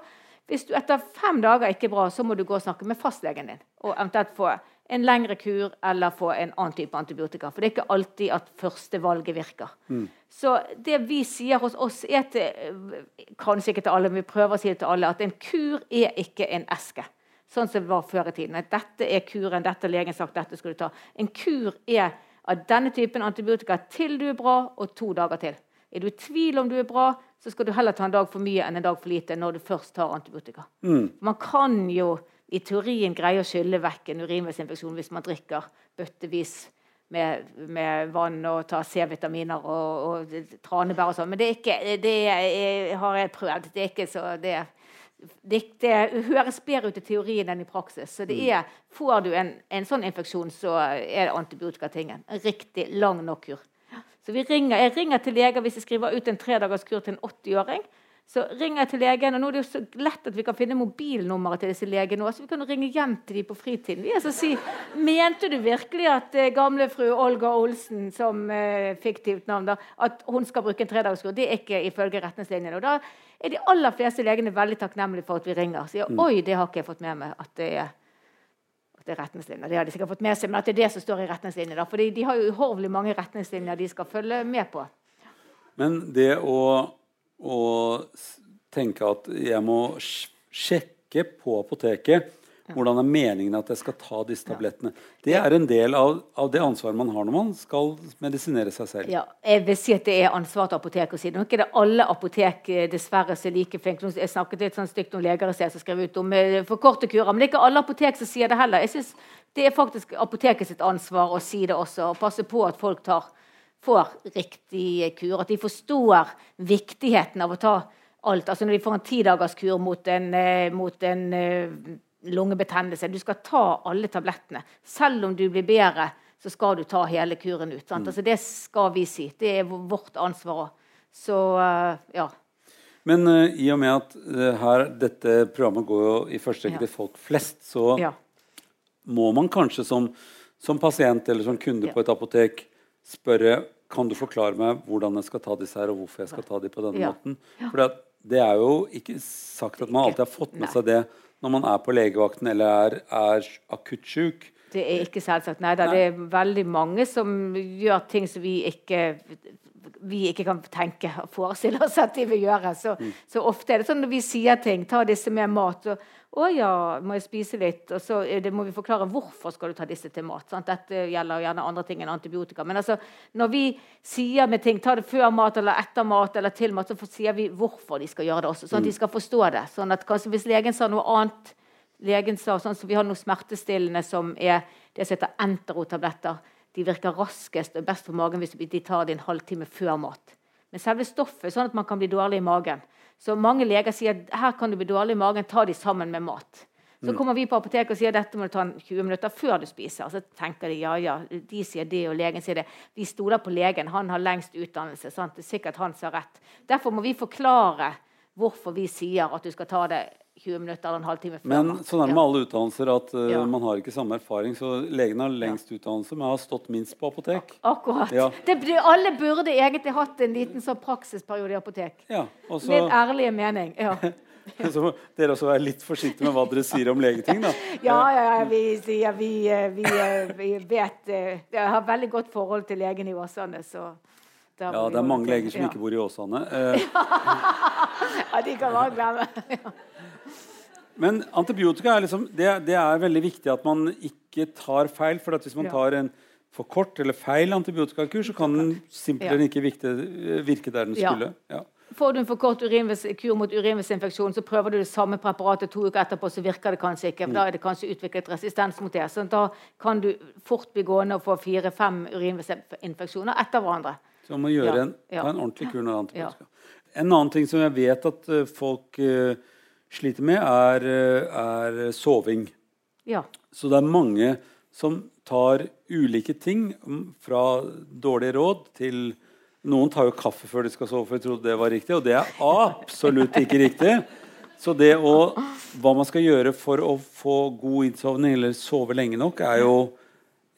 Hvis du etter fem dager ikke er bra, så må du gå og snakke med fastlegen din. Og eventuelt få en lengre kur eller få en annen type antibiotika. For det er ikke alltid at førstevalget virker. Mm. Så det vi sier hos oss, er til kanskje ikke til alle, men vi prøver å si det til alle, at en kur er ikke en eske. Sånn som det var før i tiden. Dette er kuren, dette legen sagt, dette skal du ta. En kur er av denne typen antibiotika til du er bra, og to dager til. Er du i tvil om du er bra, så skal du heller ta en dag for mye enn en dag for lite når du først tar antibiotika. Mm. Man kan jo i teorien greie å skylle vekk en urinveisinfeksjon hvis man drikker bøttevis med, med vann og tar C-vitaminer og, og tranebær og sånn. Men det, ikke, det er, har jeg prøvd. Det er ikke så det det, det, høres bedre ut i teorien enn i praksis. Så det mm. er, Får du en, en sånn infeksjon, så er det antibiotikatingen. En riktig lang nok kur. Så ringer, Jeg ringer til leger hvis jeg skriver ut en tredagers kur til en 80-åring. Så ringer jeg til legen, og nå er det jo så lett at vi kan finne mobilnummeret til disse legene. Så vi kan ringe hjem til dem på fritiden. Vi altså si, Mente du virkelig at eh, gamle fru Olga Olsen, som eh, fiktivt navn, da, at hun skal bruke en tredagerskur? Det er ikke ifølge retningslinjene. Og da er de aller fleste legene veldig takknemlige for at vi ringer. Sier mm. oi, det har ikke jeg fått med meg at det er det er retningslinjer. Det har de sikkert fått med seg, men at det er det som står i retningslinjene. For de har jo uhorvelig mange retningslinjer de skal følge med på. Men det å og tenke at jeg må sjekke på apoteket hvordan er meningen at jeg skal ta disse tablettene. Det er en del av, av, det ansvaret man har når man skal medisinere seg selv. Ja, jeg vil si at Det er ansvar til apoteket å si det. Nå er ikke det alle apotek eh, dessverre som er like flinke. Jeg snakket litt sånn stygt om leger i som skrev ut om eh, for korte kurer. Men det er ikke alle apotek som sier det heller. Jeg synes Det er faktisk apoteket sitt ansvar å si det også, og passe på at folk tar får riktig kur. At de forstår viktigheten av å ta alt. Altså Når de får en tidagerskur mot en, eh, mot en uh, lungebetennelse Du skal ta alle tablettene. Selv om du blir bedre, så skal du ta hele kuren ut. Mm. Altså Det skal vi si. Det er vårt ansvar òg. Så uh, ja. Men uh, i og med at her, dette programmet går jo i første rekke til folk flest, så ja. må man kanskje som, som pasient eller som kunde ja. på et apotek spørre kan du forklare meg hvordan jeg skal ta disse her, og hvorfor jeg skal ta dem på denne ja. måten. For det er jo ikke sagt at man alltid har fått med seg det når man er på legevakten eller er, er akutt syk. Det er ikke selvsagt. Nei da, det er veldig mange som gjør ting som vi ikke vi ikke kan tenke og forestille oss at de vil gjøre. Så, mm. så ofte er det sånn når vi sier ting, ta disse med mat. og 'Å ja, må jeg spise litt?' Og så det, må vi forklare hvorfor skal du ta disse til mat. Sant? Dette gjelder gjerne andre ting enn antibiotika. Men altså, når vi sier med ting, ta det før mat eller etter mat eller til mat, så sier vi hvorfor de skal gjøre det også. Sånn at de mm. skal forstå det. Sånn at kanskje hvis legen sa noe annet Legen sa sånn som vi har noe smertestillende som er det som heter enterotabletter. De virker raskest og best for magen hvis de tar det en halvtime før mat. Men selve stoffet sånn at man kan bli dårlig i magen. Så mange leger sier at her kan du bli dårlig i magen, ta de sammen med mat. Så mm. kommer vi på apoteket og sier dette må du ta 20 minutter før du spiser. Så tenker de ja, ja, de sier det, og legen sier det. Vi stoler på legen, han har lengst utdannelse. Sant? Det er sikkert han som har rett. Derfor må vi forklare hvorfor vi sier at du skal ta det 20 minutter eller en halvtime før. Men sånn er det med alle utdannelser at uh, ja. man har ikke samme erfaring. Så legen har lengst utdannelse, men har stått minst på apotek. Akkurat. Ja. Det, alle burde egentlig hatt en liten sånn praksisperiode i apotek. Ja, også... Min ærlige mening. ja. Så må dere også være litt forsiktige med hva dere sier om legeting, da. Ja, ja, vi sier vi, eh, vi, eh, vi, vet Jeg har veldig godt forhold til legen i Åsane, så ja, det er mange leger som ikke bor i Åsane. ja, de kan bare glemme. Men antibiotika er liksom, det, det, er veldig viktig at man ikke tar feil. For hvis man tar en for kort eller feil antibiotikakur, så kan den simpelthen ikke virke, virke der den skulle. Ja. Får du en for kort kur mot urinveisinfeksjon, så prøver du det samme preparatet to uker etterpå, så virker det kanskje ikke. for Da er det kanskje utviklet resistens mot det. Så da kan du fort bli gående og få fire-fem urinveisinfeksjoner etter hverandre. Så man må gjøre en, ja. en ordentlig kur når antibiotika. Ja. En annen ting som jeg vet at uh, folk uh, sliter med, er, uh, er soving. Ja. Så det er mange som tar ulike ting, fra dårlige råd til Noen tar jo kaffe før de skal sove, for de trodde det var riktig, og det er absolutt ikke riktig. Så det å, hva man skal gjøre for å få god innsovning eller sove lenge nok, er jo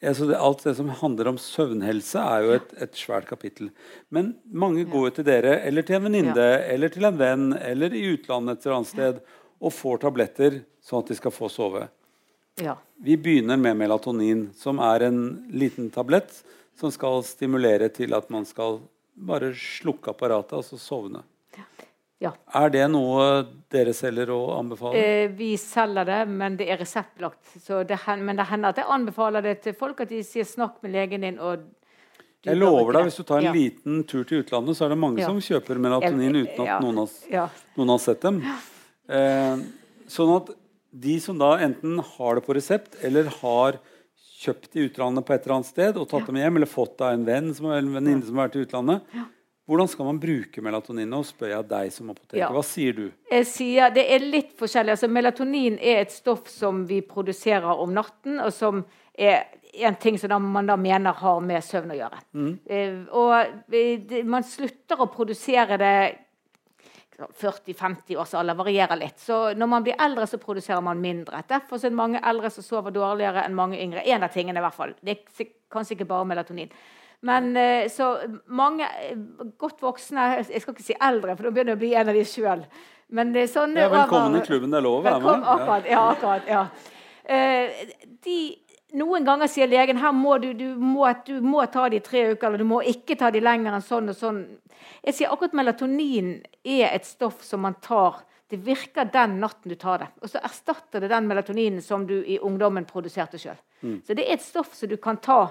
altså det, Alt det som handler om søvnhelse, er jo et, et svært kapittel. Men mange går jo til dere, eller til en venninne, eller til en venn, eller i utlandet et eller annet sted, og får tabletter sånn at de skal få sove. Ja. Vi begynner med melatonin, som er en liten tablett som skal stimulere til at man skal bare slukke apparatet, altså sovne. Ja. Er det noe dere selger og anbefaler? Eh, vi selger det, men det er reseptlagt. Det, men det hender at jeg anbefaler det til folk, at de sier 'snakk med legen din'. og jeg lover deg, Hvis du tar en ja. liten tur til utlandet, så er det mange ja. som kjøper melatonin uten at noen har, noen, har, sett dem. Eh, sånn at de som da enten har det på resept, eller har kjøpt i utlandet på et eller annet sted og tatt dem hjem, eller fått av en venn som, en venninne som har vært i utlandet Hvordan skal man bruke melatonin? Nå spør jeg deg som apoteker. Hva sier du? Jeg sier Det er litt forskjellig. Altså, melatonin er et stoff som vi produserer om natten, og som er en ting som man da mener har med søvn å gjøre. Mm. Eh, og man slutter å produsere det 40-50 års alder varierer litt. Så når man blir eldre, så produserer man mindre. Derfor er det mange eldre som sover dårligere enn mange yngre. En av tingene i hvert fall. Det er kanskje ikke bare melatonin. Men eh, så mange eh, godt voksne Jeg skal ikke si eldre, for da begynner jeg å bli en av de sjøl. Men det er sånne ja, Velkommen i klubben. Det er lov å være med. Akkurat, ja, akkurat, ja. Uh, de noen ganger sier legen her må du, du, må, du må ta de tre uker, eller du må ikke ta de lenger enn sånn og sånn. Jeg sier akkurat melatonin er et stoff som man tar Det virker den natten du tar det. Og så erstatter det den melatoninen som du i ungdommen produserte sjøl. Mm. Så det er et stoff som du kan ta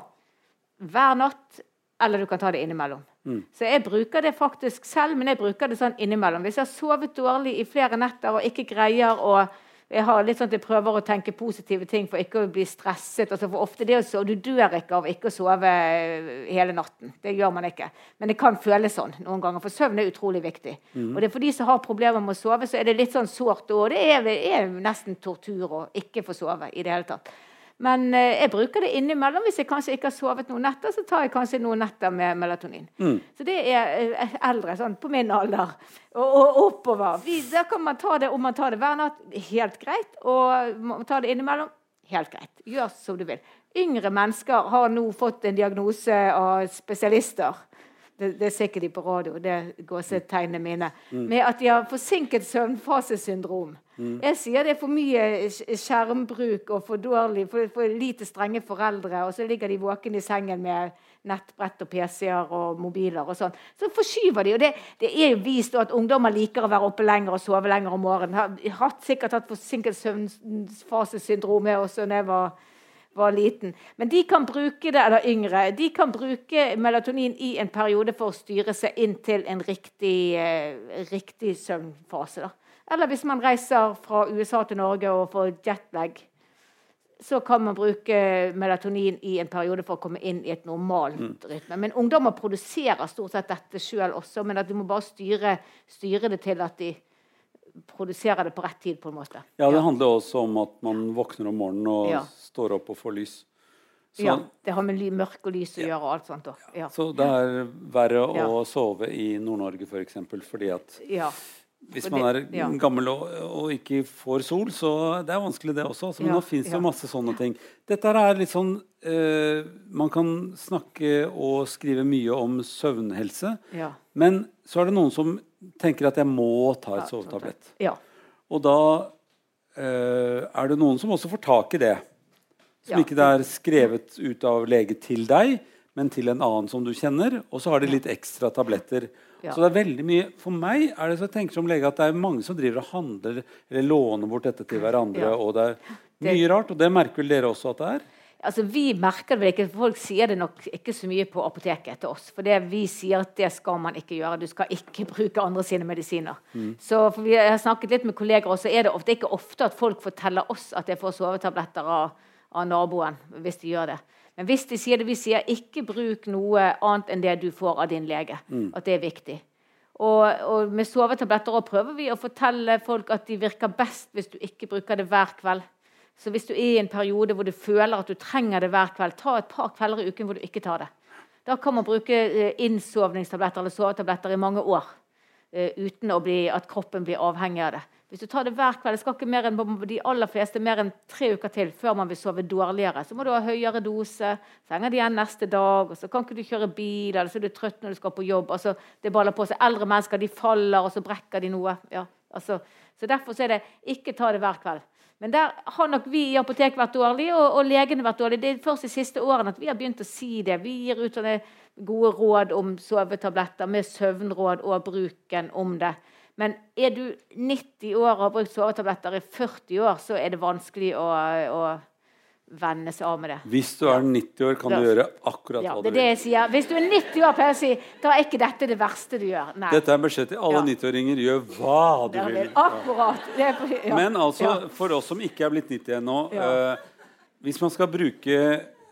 hver natt, eller du kan ta det innimellom. Mm. Så jeg bruker det faktisk selv, men jeg bruker det sånn innimellom. Hvis jeg har sovet dårlig i flere netter og ikke greier å jeg har litt sånn at jeg prøver å tenke positive ting for ikke å bli stresset. Altså for ofte det å sove, Du dør ikke av ikke å sove eh, hele natten. Det gjør man ikke. Men det kan føles sånn noen ganger, for søvn er utrolig viktig. Mm. Og det er For de som har problemer med å sove, så er det litt sånn sårt. Og det er, er nesten tortur å ikke få sove i det hele tatt. Men eh, jeg bruker det innimellom. Hvis jeg kanskje ikke har sovet noen netter, så tar jeg kanskje noen netter med melatonin. Mm. Så det er eh, eldre, sånn på min alder og, og oppover. Vi, da kan man ta det om man tar det hver natt, helt greit. Og man tar det innimellom, helt greit. Gjør som du vil. Yngre mennesker har nå fått en diagnose av spesialister det, det ikke de på radio, det er gåsetegnene mine, mm. med at de har forsinket søvnfasesyndrom. Mm. Jeg sier det er for mye skjermbruk og for dårlig, for, for, lite strenge foreldre, og så ligger de våkne i sengen med nettbrett og PC-er og mobiler og sånn. Så forskyver de. Og det, det er jo vist at ungdommer liker å være oppe lenger og sove lenger om morgenen. Har hatt, sikkert hatt forsinket søvnfasesyndrom også da jeg var var liten. Men de kan bruke det, eller yngre, de kan bruke melatonin i en periode for å styre seg inn til en riktig, eh, riktig søvnfase. Da. Eller hvis man reiser fra USA til Norge og får jetlag, så kan man bruke melatonin i en periode for å komme inn i et normalt mm. rytme. Men ungdommer produserer stort sett dette sjøl også, men at du må bare styre, styre det til at de produserer det på rett tid. på en måte. Ja, Det handler også om at man våkner om morgenen og ja. står opp og får lys. Så, ja, det har med mørke og lys å gjøre. og alt sånt. Ja. Så det er verre å sove i Nord-Norge f.eks. For fordi at hvis man er gammel og, og, ikke får sol, så det er vanskelig det også. Altså, men nå fins det jo masse sånne ting. Dette er litt sånn uh, Man kan snakke og skrive mye om søvnhelse, men så er det noen som tenker at jeg må ta et sovetablett. Ja. Og da uh, er det noen som også får tak i det. Som ja. ikke det er skrevet ut av lege til deg, men til en annen som du kjenner. Og så har de litt ekstra tabletter. Ja. Så det er veldig mye, For meg er det så jeg tenker som lege at det er mange som driver og handler eller låner bort dette til hverandre. Ja. og det er mye rart, og det merker vel dere også at det er? Altså, Vi merker det vel ikke, folk sier det nok ikke så mye på apoteket til oss. For det vi sier at det skal man ikke gjøre. Du skal ikke bruke andre sine medisiner. Så for vi har snakket litt med kolleger, også, er det ofte, ikke ofte at folk forteller oss at de får sovetabletter av, av naboen. hvis de gjør det. Men hvis de sier det, vi sier ikke bruk noe annet enn det du får av din lege. At det er viktig. Og, og med sovetabletter også prøver vi å fortelle folk at de virker best hvis du ikke bruker det hver kveld. Så hvis du er i en periode hvor du føler at du trenger det hver kveld, ta et par kvelder i uken hvor du ikke tar det. Da kan man bruke eh, innsovningstabletter eller sovetabletter i mange år eh, uten å bli, at kroppen blir avhengig av det. Hvis du tar det hver kveld, det skal ikke mer enn de aller fleste mer enn tre uker til før man vil sove dårligere. Så må du ha høyere dose, så henger det igjen neste dag, og så kan ikke du kjøre bil, eller så er du trøtt når du skal på jobb. Altså, det baller på seg. Eldre mennesker de faller, og så brekker de noe. Ja, altså, så Derfor så er det ikke ta det hver kveld. Men der har nok vi i apoteket vært dårlige, og, og legene vært dårlige. Det er først de siste årene at vi har begynt å si det. Vi gir ut sånne gode råd om sovetabletter med søvnråd og bruken om det. Men er du 90 år og har brukt sovetabletter i 40 år, så er det vanskelig å, å vende seg av med det. Hvis du er 90 år, kan du gjøre akkurat Ja, hva du vil. det jeg sier. Hvis du er 90 år, pleier jeg å si, da er ikke dette det verste du gjør. Nei. Dette er beskjed til alle Ja. 90-åringer. Gjør hva du Det vil. Akkurat. Det er, ja. Men altså, for oss som ikke er blitt 90 ennå eh, Hvis man skal bruke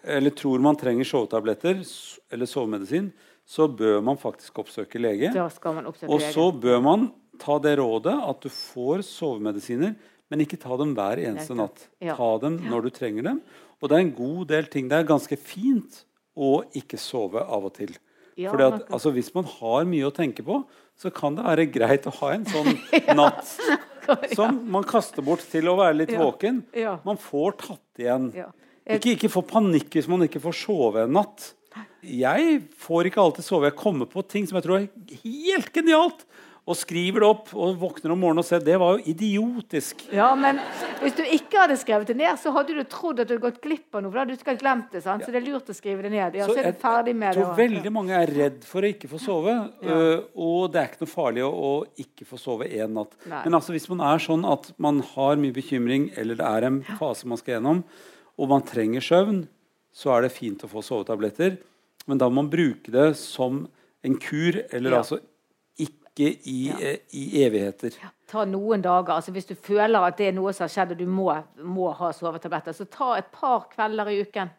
eller tror man trenger sovetabletter eller sovemedisin, så bør man faktisk oppsøke lege. Da skal man oppsøke Og lege. så bør man ta det rådet at du får sovemedisiner, men ikke ta dem hver eneste natt. Ta dem når du trenger dem. Og det er en god del ting. Det er ganske fint å ikke sove av og til. Ja, Fordi at, altså, hvis man har mye å tenke på, så kan det være greit å ha en sånn natt som man kaster bort til å være litt våken. Man får tatt igjen. Ikke, ikke få panikk hvis man ikke får sove en natt. Jeg får ikke alltid sove. Jeg kommer på ting som jeg tror er helt genialt, og skriver det opp og våkner om morgenen og ser det var jo idiotisk. Ja, men hvis du ikke hadde skrevet det ned, så hadde du trodd at du hadde gått glipp av noe. For da hadde du ikke glemt det, sant? Så det er lurt å skrive det ned. Ja, så, er du ferdig med det. tror det. veldig mange er redd for å ikke få sove. øh, og det er ikke noe farlig å, å ikke få sove én natt. Nei. Men altså, hvis man er sånn at man har mye bekymring, eller det er en fase man skal gjennom, og man trenger søvn, så er det fint å få sovetabletter. Men da må man bruke det som en kur, eller Ja. altså ikke i, ja. i evigheter. Ta noen dager. altså Hvis du føler at det er noe som har skjedd, og du må, må ha sovetabletter, så ta et par kvelder i uken.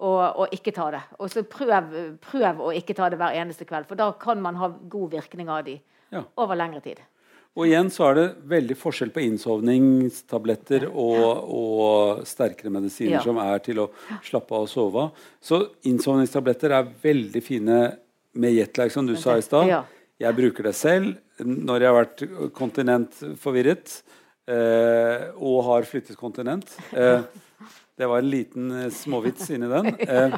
Og, og ikke ta det. Og så prøv, prøv å ikke ta det hver eneste kveld, for da kan man ha god virkning av de Ja. over lengre tid. Og igjen så er det veldig forskjell på innsovningstabletter og, og sterkere medisiner Ja. som er til å slappe av og sove av. Så innsovningstabletter er veldig fine med jetlag, som du sa i stad. Ja. Jeg bruker det selv når jeg har vært kontinentforvirret eh, og har flyttet kontinent. Eh, det var en liten eh, småvits inni den. Eh,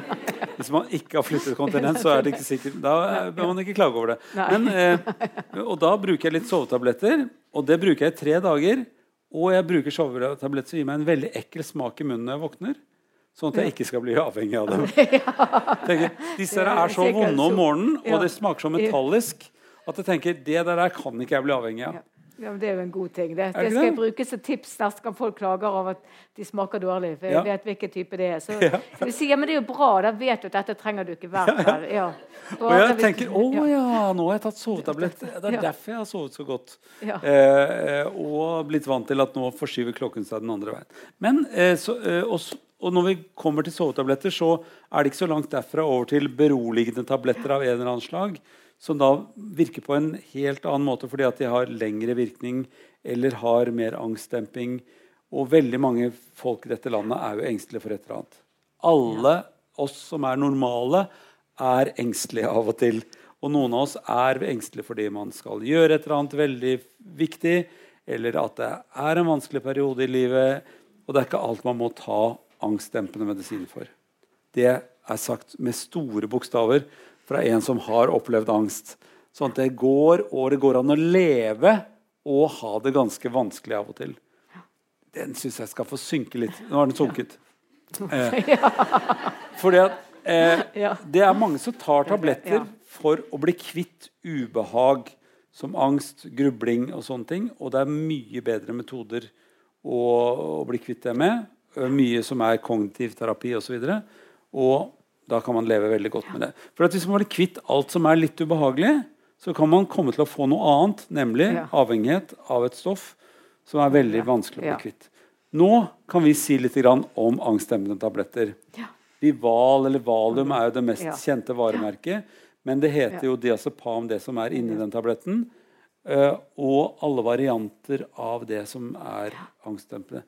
hvis man ikke har flyttet kontinent, så er det ikke sikkert Da bør man ikke klage over det. Men, eh, og da bruker jeg litt sovetabletter, og det bruker jeg i tre dager. Og jeg bruker sovetabletter som gir meg en veldig ekkel smak i munnen når jeg våkner. Sånn at jeg ikke skal bli avhengig av dem. Tenker, disse er så vonde om morgenen, og det smaker så metallisk at jeg tenker det der kan ikke jeg bli avhengig av. Ja, men Det er jo en god ting. Det, det skal jeg bruke som tips neste gang folk klager over at de smaker dårlig. For jeg Ja. vet hvilken type det er. Så, Ja. så du sier, men det er jo bra. Da vet du at dette trenger du ikke hver kveld. Ja. Og jeg tenker å ja, nå har jeg tatt sovetablett. Det er derfor jeg har sovet så godt. Ja. Eh, og blitt vant til at nå forskyver klokken seg den andre veien. Men eh, så, eh, også, og når vi kommer til sovetabletter, så er det ikke så langt derfra over til beroligende tabletter av en eller annen slag. Som da virker på en helt annen måte fordi at de har lengre virkning eller har mer angstdemping. Og veldig mange folk i dette landet er jo engstelige for et eller annet. Alle oss som er normale, er engstelige av og til. Og noen av oss er engstelige fordi man skal gjøre et eller annet veldig viktig, eller at det er en vanskelig periode i livet. Og det er ikke alt man må ta angstdempende medisin for. Det er sagt med store bokstaver fra en som har opplevd angst. Sånn at det går, og det går an å leve og ha det ganske vanskelig av og til. Den syns jeg skal få synke litt. Nå har den sunket. Eh, fordi at eh, det er mange som tar tabletter for å bli kvitt ubehag som angst, grubling og sånne ting. Og det er mye bedre metoder å, å bli kvitt det med. Eh, Mye som er kognitiv terapi osv. Og, så og da kan man leve veldig godt med det. For at Hvis man blir kvitt alt som er litt ubehagelig, så kan man komme til å få noe annet, nemlig Ja. avhengighet av et stoff som er veldig vanskelig å bli Ja. kvitt. Nå kan vi si litt om angstdemmende tabletter. Ja. Vival eller Valium er jo det mest Ja. kjente varemerket. Men det heter jo diazepam, det som er inni den tabletten. eh, og alle varianter av det som er angstdempende.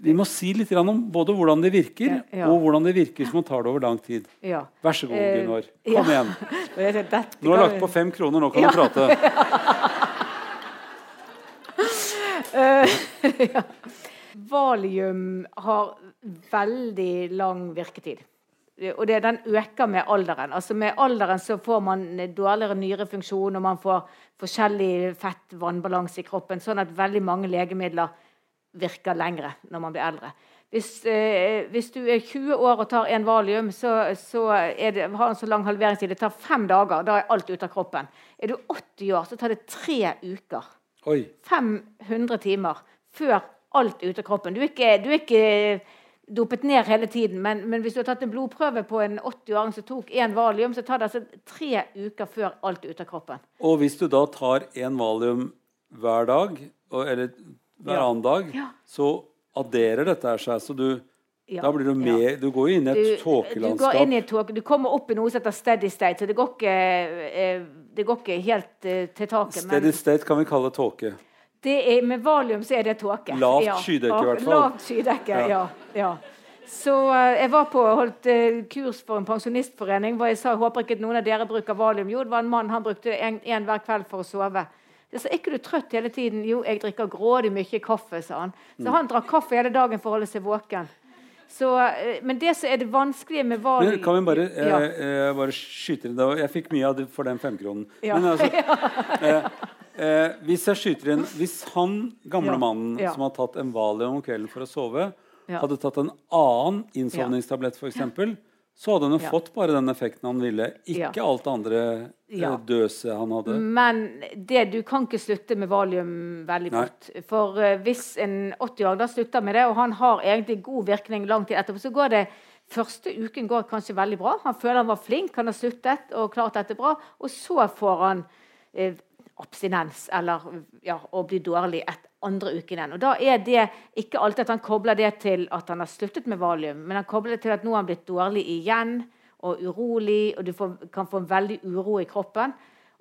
Vi må si litt om både hvordan det virker, Ja, ja. og hvordan det virker hvis man tar det over lang tid. Ja. Vær så god, Eh, Gunvor. Kom igjen. Nå har lagt på fem kroner, nå kan du prate. Valium har veldig lang virketid. Og det, den øker med alderen. Altså Med alderen så får man dårligere nyrefunksjon, og man får forskjellig fett-vannbalanse i kroppen. Sånn at veldig mange legemidler virker lengre når man blir eldre. Hvis, eh, hvis du er 20 år og tar en valium, så, så det, har en så lang halveringstid. Det tar fem dager. Da er alt ute av kroppen. Er du 80 år, så tar det tre uker. Oi. 500 timer før alt er ute av kroppen. Du er ikke, du er ikke dopet ned hele tiden, men, men hvis du har tatt en blodprøve på en 80-åring som tok én valium, så tar det altså tre uker før alt er ute av kroppen. Og hvis du da tar én valium hver dag, eller hver annen dag, Ja. så adderer dette seg. Så du, Ja, da blir du ja. Du går jo inn i et Du, du tåke. Du kommer opp i noe som heter steady state, så det går ikke, eh, det går ikke helt eh, til taket. Steady state kan vi kalle tåke. det med valium så er det tåke. Lavt skydekke i hvert fall. Lavt skydekke, ja. ja. Så eh, jeg var på holdt kurs for en pensjonistforening hvor jeg sa håper ikke noen av dere bruker valium. Jo, det var en mann han brukte en, en hver kveld for å sove. Sa, er ikke du trøtt hele tiden? Jo, jeg drikker grådig mye kaffe, sa han. Så Mm. han drakk kaffe hele dagen for å holde seg våken. Så, eh, men det som er det vanskelige med hva Men kan vi bare, ja. jeg, jeg bare skyte inn? Jeg fikk mye av det for den femkronen. Ja. Men altså, eh, eh, hvis jeg skyter inn Hvis han gamle Ja. mannen Ja. som har tatt en valium om kvelden for å sove, Ja. hadde tatt en annen innsovningstablett f.eks., så hadde han jo Ja. fått bare den effekten han ville. Ikke Ja. alt det andre eh, Ja. døse han hadde. Men det, du kan ikke slutte med valium veldig fort. For uh, hvis en 80-åring da slutter med det, og han har egentlig god virkning lang tid etterpå, så går det Første uken går kanskje veldig bra. Han føler han var flink, han har sluttet og klart dette bra. Og så får han eh, abstinens eller ja, å bli dårlig et andre uken igjen. Og da er det ikke alltid at han kobler det til at han har sluttet med valium, men han kobler det til at nå har han blitt dårlig igjen og urolig, og du får, kan få en veldig uro i kroppen.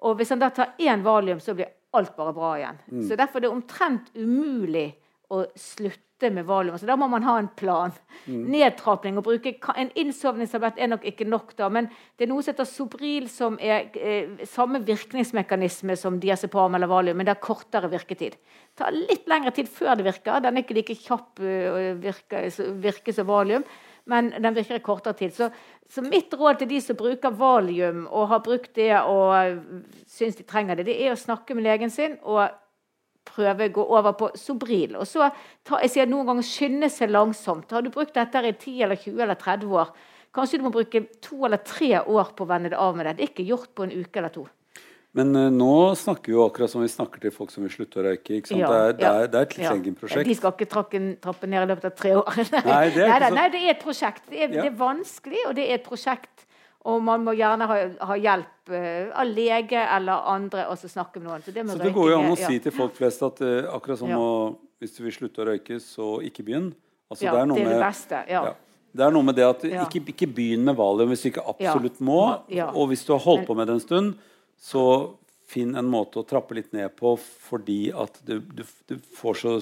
Og hvis han da tar én valium, så blir alt bare bra igjen. Så derfor er det omtrent umulig å slutte med valium. Så da må man ha en plan. Nedtrapping og bruke En innsovningstablett er nok ikke nok, da, men det er noe som heter Sobril, som er eh, samme virkningsmekanisme som diazepam eller valium, men det har kortere virketid. Det tar litt lengre tid før det virker. Den er ikke like kjapp eh, å virke, virke som valium men den virker i kortere tid. Så, så mitt råd til de som bruker valium og har brukt det og øh, syns de trenger det, det er å snakke med legen sin og prøve å gå over på Sobril. Og så ta, jeg sier noen ganger skynde seg langsomt. Har du brukt dette i 10 eller 20 eller 30 år, kanskje du må bruke to eller tre år på å venne deg av med det. Det er ikke gjort på en uke eller to. Men uh, nå snakker vi jo akkurat som vi snakker til folk som vil slutte å røyke. Ikke sant? Ja, det, er, det, er, det er et ja. De skal ikke trakke, trappe ned i løpet av tre år. Nei, det er så- nei, det er et prosjekt. Det er, Ja. det er vanskelig, og det er et prosjekt. Og man må gjerne ha, ha hjelp eh, av lege eller andre og så snakke med noen. Så det, Så det går jo an å si til folk flest at uh, akkurat som Ja. å Hvis du vil slutte å røyke, så ikke begynn. Altså, ja, det er noe det er det beste. Ja. ja. Det er noe med det at Ja. ikke, ikke begynn med valium hvis du ikke absolutt må. Ja. Og hvis du har holdt på med det en stund, så finn en måte å trappe litt ned på fordi at du, du, du får så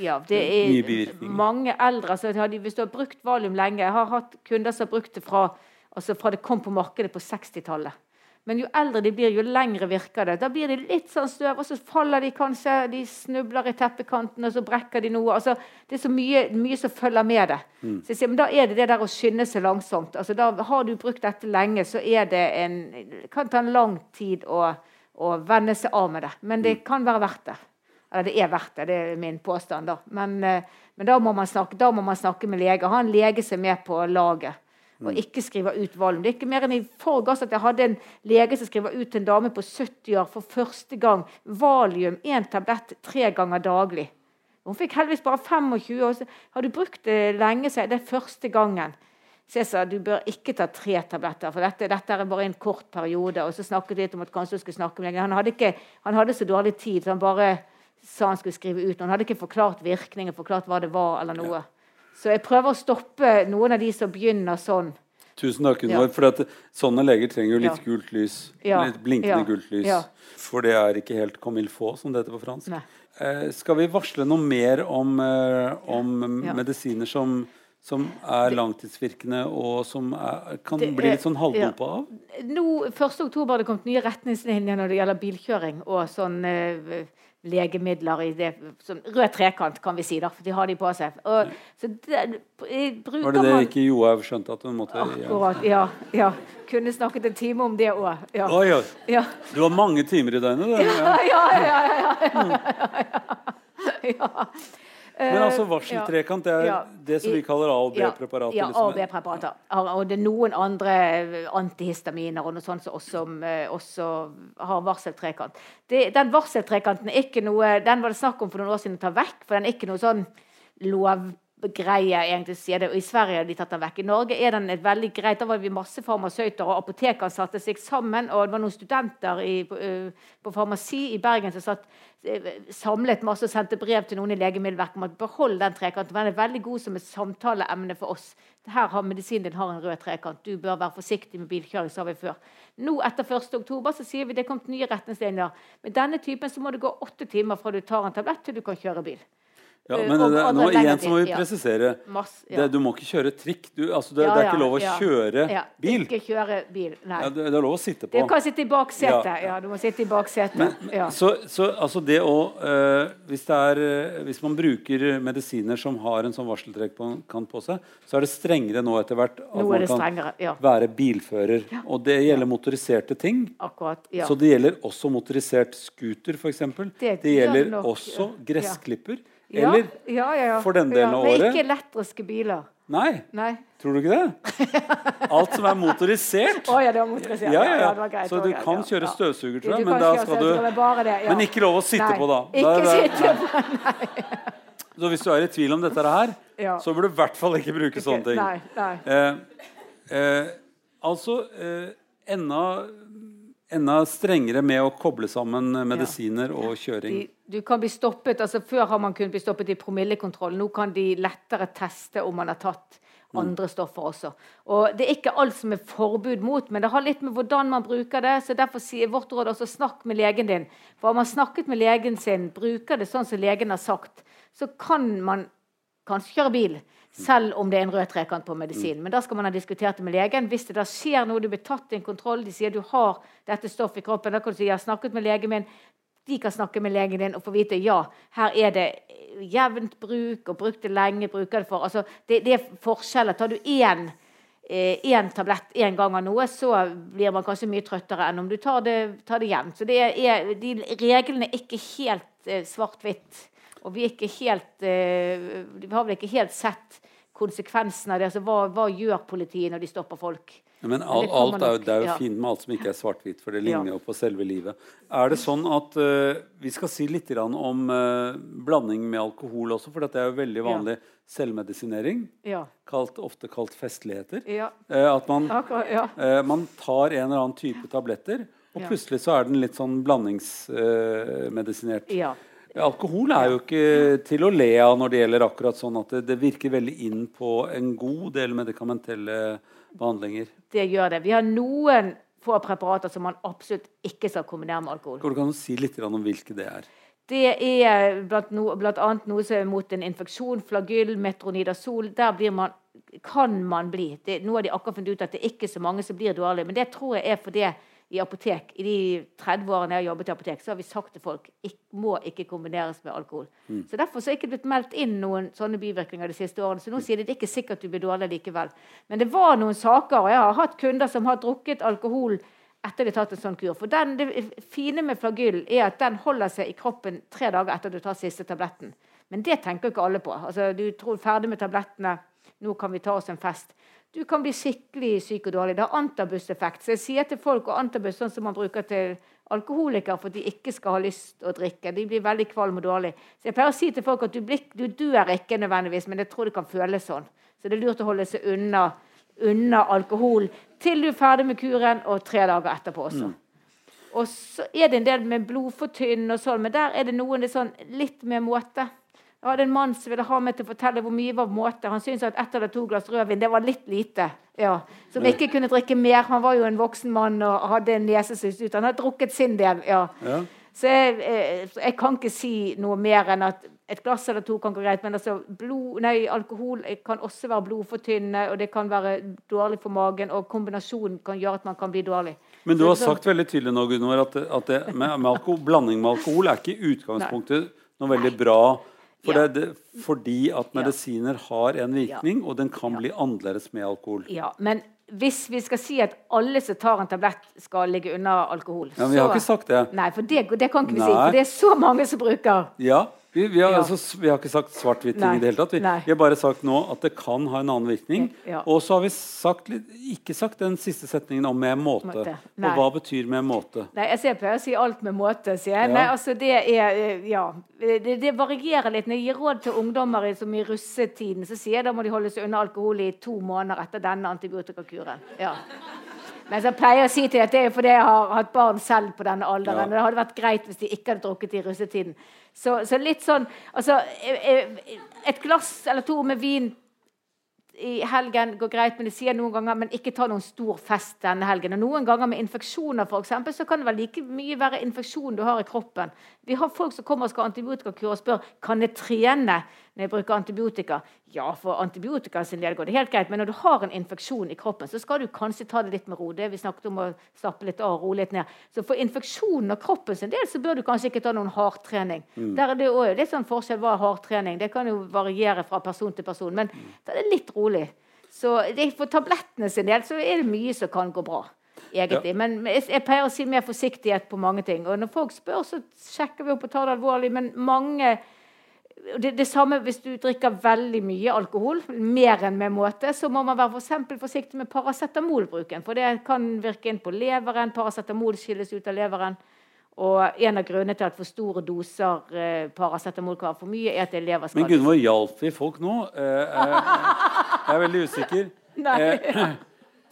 Ja, det Mye er bivirkninger. mange eldre altså, har de- Hvis du har brukt valium lenge Jeg har hatt kunder som har brukt det fra, altså fra det kom på markedet på 60-tallet. Men jo eldre de blir, jo lengre virker det. Da blir de litt sånn støv, og så faller de kanskje. De snubler i teppekanten, og så brekker de noe. Altså, det er så mye, mye som følger med det. Så jeg sier, men Da er det det der å skynde seg langsomt. Altså, da Har du brukt dette lenge, så er det en, kan ta en lang tid å, å venne seg av med det. Men det kan være verdt det. Eller det er verdt det, det er min påstand. da. Men, eh, men da, må man snakke, da må man snakke med lege. Ha en lege som er med på laget. Og ikke skriver ut valm. Det er ikke mer enn i forgårs at jeg hadde en lege som skriver ut til en dame på 70 år for første gang valium, én tablett tre ganger daglig. Hun fikk heldigvis bare 25 år. Så har du brukt det lenge, så er det første gangen. Så jeg sa du bør ikke ta tre tabletter, for dette, dette er bare en kort periode. Og så snakket vi litt om at kanskje du skulle snakke med legen. Han hadde, han hadde så dårlig tid, så han bare sa han skulle skrive ut. Han hadde ikke forklart virkningen, forklart hva det var, eller noe. Så jeg prøver å stoppe noen av de som begynner sånn. Tusen takk, Gunvor. Ja. For at sånne leger trenger jo litt ja. gult lys. Ja. Litt blinkende gult lys. For det er ikke helt comme il faut, som det heter på fransk. Eh, skal vi varsle noe mer om, eh, om medisiner som som er langtidsvirkende, og som er, kan det, bli litt sånn halvdumpa av? Nå, 1.10 har det kommet nye retningslinjer når det gjelder bilkjøring og sånn uh, legemidler i det som, Rød trekant, kan vi si, da, for de har de på seg. Og, det, Var det det man, ikke Johaug skjønte at hun måtte Akkurat, ja, ja. Kunne snakket en time om det òg. Ja. Oh, ja. Ja. Du har mange timer i døgnet, du. Ja, ja, ja. ja, ja, ja, ja. Men altså eh, varseltrekant, det er ja, det som vi kaller A- og B-preparater? Ja, A- og B-preparater. Og det er noen andre antihistaminer og noe sånt som også, eh, også har varseltrekant. Det, den varseltrekanten er ikke noe Den var det snakk om for noen år siden å ta vekk, for den er ikke noe sånn lov greie egentlig sier det. og I Sverige har de tatt den vekk. I Norge er den et veldig greit. Da var vi masse farmasøyter, og apotekene satte seg sammen. Og det var noen studenter i, på, uh, på, farmasi i Bergen som satt, uh, samlet masse og sendte brev til noen i Legemiddelverket om at behold den trekanten. Den er veldig god som et samtaleemne for oss. Her har Medisinen din har en rød trekant. Du bør være forsiktig med bilkjøring, sa vi før. Nå etter 1.10 så sier vi det er kommet nye retningslinjer. Med denne typen så må det gå åtte timer fra du tar en tablett til du kan kjøre bil. Ja, men det, nå, igjen så må vi presisere. Mass, ja. det, du må ikke kjøre trikk. Du, altså, det, det, er ikke lov å kjøre bil. Ikke kjøre bil, nei. det, er lov å sitte på. Du kan sitte i baksetet. Ja. du må sitte i baksetet. Så, så, altså det å uh, hvis, er, uh, hvis, man bruker medisiner som har en sånn varseltrekkant på seg, så er det strengere nå etter hvert at man kan være bilfører. Og det gjelder motoriserte ting. Akkurat, Så det gjelder også motorisert scooter, f.eks. Det, det gjelder nok, også gressklipper. Eller ja, ja, ja. for den delen av året. Men ikke elektriske biler. Nei. Nei. Tror du ikke det? Alt som er motorisert. oh, ja, det var motorisert. Ja, ja, ja. Greit, så du greit, kan kjøre støvsuger, tror jeg, men du det, Men ikke lov å sitte nei. på, da. Ikke da, sitte på. Så hvis du er i tvil om dette her, så burde du i hvert fall ikke bruke sånne ting. Nei, nei. Eh, eh, altså eh, enda enda strengere med å koble sammen medisiner ja. og kjøring. De, du kan bli stoppet, altså Før har man kunnet bli stoppet i promillekontroll. Nå kan de lettere teste om man har tatt mm. andre stoffer også. Og Det er ikke alt som er forbud mot, men det har litt med hvordan man bruker det. så Derfor sier vårt råd også snakk med legen din. For har man snakket med legen sin, bruker det sånn som legen har sagt, så kan man kanskje kjøre bil selv om det er en rød trekant på medisin. Men da skal man ha diskutert det med legen. Hvis det da skjer noe, du blir tatt i en kontroll, de sier du har dette stoffet i kroppen, da kan du si jeg har snakket med legen min. De kan snakke med legen din og få vite ja, her er det jevnt bruk og brukt det lenge. bruker det for. Altså, det, det er forskjeller. Tar du én én eh, tablett én gang av noe, så blir man kanskje mye trøttere enn om du tar det, tar det jevnt. Så det er, de reglene er ikke helt eh, svart-hvitt. Og vi, er ikke helt, eh, vi har vel ikke helt sett konsekvensene av det. Altså, hva, hva, gjør politiet når de stopper folk? Ja, men alt, alt er jo, Det er jo ja. fint med alt som ikke er svart-hvitt, for det ligner jo på selve livet. Er det sånn at uh, Vi skal si litt om uh, blanding med alkohol også, for dette er jo veldig vanlig selvmedisinering. Kalt, ofte kalt festligheter. Uh, at man, man, tar en eller annen type tabletter, og plutselig så er den litt sånn blandingsmedisinert. ja. Alkohol er jo ikke til å le av når det gjelder akkurat sånn at det, det virker veldig inn på en god del medikamentelle behandlinger. Det gjør det. Vi har noen få preparater som man absolutt ikke skal kombinere med alkohol. Kan du kan si litt om hvilke det er? Det er blant, no, blant annet noe som er mot en infeksjon, flagyll, metronidazol. Der man, kan man bli. Det, nå har de akkurat funnet ut at det er ikke så mange som blir dårlige. Men det tror jeg er fordi i apotek, I de 30 årene jeg har jobbet i apotek, så har vi sagt til folk ikke, må ikke kombineres med alkohol. Mm. Så Derfor så er ikke blitt meldt inn noen sånne bivirkninger de siste årene. Så nå sier de det er ikke sikkert du blir dårlig likevel. Men det var noen saker, og jeg har hatt kunder som har drukket alkohol etter de har tatt en sånn kur. For den, Det fine med flagyll er at den holder seg i kroppen tre dager etter du tar siste tabletten. Men det tenker ikke alle på. Altså, du tror ferdig med tablettene Nå kan vi ta oss en fest. Du kan bli skikkelig syk og dårlig. Det har antabuseffekt. Så jeg sier til folk og antabus sånn som man bruker til alkoholikere for at de ikke skal ha lyst å drikke. De blir veldig kvalm og dårlige. Så jeg pleier å si til folk at du, blir, du dør ikke nødvendigvis, men jeg tror det kan føles sånn. Så det er lurt å holde seg unna, unna alkohol til du er ferdig med kuren, og tre dager etterpå også. Og så er det en del med blodfortynnende og sånn, men der er det noen det er sånn litt med måte. Jeg hadde en mann som ville ha meg til å fortelle hvor mye var på måte. Han syntes at ett eller to glass rødvin det var litt lite. Ja. Som ikke kunne drikke mer. Han var jo en voksen mann og hadde en nese som ut. Han hadde drukket sin del. ja. Ja. Så jeg, jeg, jeg kan ikke si noe mer enn at et glass eller to kan gå greit. Men altså, blod, nei, alkohol kan også være blodfortynnende, og det kan være dårlig for magen. Og kombinasjonen kan gjøre at man kan bli dårlig. Men du har sagt veldig tydelig nå, Gunvor, at, at det med, med alkohol, blanding med alkohol er ikke i utgangspunktet noe veldig bra. For Ja. det, det, fordi at medisiner har en virkning, og den kan bli annerledes med alkohol. Ja, men hvis vi skal si at alle som tar en tablett, skal ligge unna alkohol Ja, men Vi har ikke sagt det. Nei, for det, det kan ikke vi si. For det er så mange som bruker Ja, vi, vi, har, Ja. altså, vi har ikke sagt svart-hvitt ting i det hele tatt. Vi, vi har bare sagt nå at det kan ha en annen virkning. Ja. Og så har vi sagt, ikke sagt den siste setningen om med måte. Måte. Og hva betyr med måte? Nei, jeg ser pleier å si alt med måte, sier jeg. Ja. Nei, altså det er eh, Ja. Det, det varierer litt. Når jeg gir råd til ungdommer som i russetiden, så sier jeg da må de holde seg unna alkohol i to måneder etter denne antibiotikakuren. Ja. Men jeg pleier å si til at det er fordi jeg har hatt barn selv på denne alderen. Ja. Det hadde vært greit hvis de ikke hadde drukket i russetiden. Så, så litt sånn Altså, et glass eller to med vin i helgen går greit, men de sier noen ganger men ikke ta noen stor fest denne helgen. Og Noen ganger med infeksjoner for eksempel, så kan det vel like mye være infeksjon du har i kroppen. Vi har folk som kommer og skal ha antibiotikakur og spør kan jeg trene når jeg bruker antibiotika. Ja, for antibiotika sin del går det helt greit, men når du har en infeksjon i kroppen, så skal du kanskje ta det litt med ro. Det vi snakket om å slappe litt av og roe litt ned. Så for infeksjonen av kroppen sin del så bør du kanskje ikke ta noen hardtrening. Der er det òg litt sånn forskjell hva er hardtrening. Det kan jo variere fra person til person, men da er det litt rolig. Så det, for tablettene sin del så er det mye som kan gå bra. egentlig. Men men jeg, jeg pleier å si mer forsiktighet på mange ting. Og når folk spør, så sjekker vi opp og tar det alvorlig. Men mange det, det samme hvis du drikker veldig mye alkohol, mer enn med måte, så må man være for eksempel forsiktig med paracetamolbruken. For det kan virke inn på leveren. Paracetamol skilles ut av leveren. Og en av grunnene til at for store doser eh, paracetamol kan være for mye, er at det er Men leverskadelig. Gunvor, hjalp vi folk nå? Eh, eh, jeg er veldig usikker. Nei.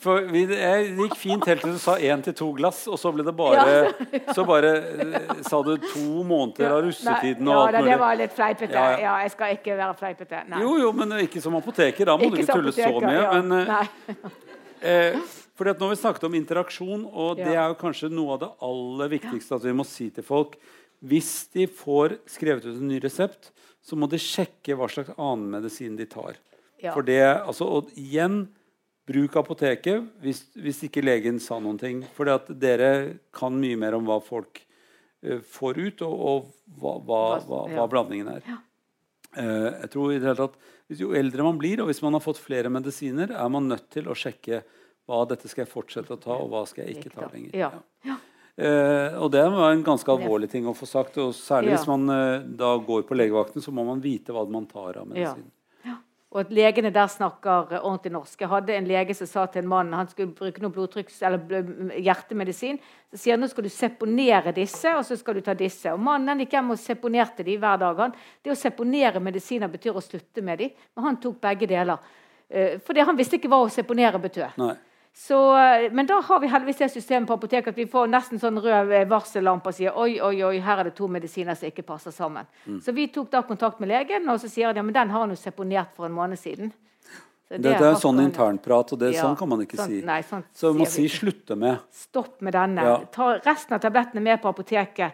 For vi, jeg gikk fint helt til du sa én til to glass, og så ble det bare Så bare eh, sa du to måneder av russetiden og ja, mulig. Ja, det var litt fleipete. Ja, Ja, ja. jeg skal ikke være fleipete. Jo, jo, men ikke som apoteker. Da må du ikke tulle så mye. ja. Men, eh, Eh, fordi at nå har vi snakket om interaksjon, og det er jo kanskje noe av det aller viktigste at vi må si til folk. Hvis de får skrevet ut en ny resept, så må de sjekke hva slags annen medisin de tar. Ja. For det, altså, og igjen, bruk apoteket hvis, hvis ikke legen sa noen ting. For dere kan mye mer om hva folk uh, får ut, og, og hva, hva, hva, hva blandingen er. Eh, jeg tror i det hele tatt, Jo eldre man blir, og hvis man har fått flere medisiner, er man nødt til å sjekke hva dette skal jeg fortsette å ta, og hva skal jeg ikke ta lenger. Ja. Ja. Uh, og det var en ganske alvorlig ting å få sagt. og Særlig Ja. hvis man uh, da går på legevakten, så må man vite hva man tar av medisin. Og at legene der snakker eh, ordentlig norsk. Jeg hadde en lege som sa til en mann han skulle bruke noe blodtrykks- eller hjertemedisin. Så sier han nå skal du seponere disse, og så skal du ta disse. Og Mannen gikk hjem og seponerte de hver dag. Han, det å seponere medisiner betyr å slutte med de, men han tok begge deler. For fordi han visste ikke hva å seponere betød. Nei. Så, eh, men da har vi heldigvis det systemet på apoteket at vi får nesten sånn rød eh, varsellampe og sier oi, oi, oi, her er det to medisiner som ikke passer sammen. Mm. Så vi tok da kontakt med legen, og så sier han ja, men den har han jo seponert for en måned siden. Det Dette er sånn internprat, og det, Ja, sånn kan man ikke sånn- si. Nei, sånn Så man må si 'slutte med'. Stopp med denne. Ja. Ta resten av tablettene med på apoteket,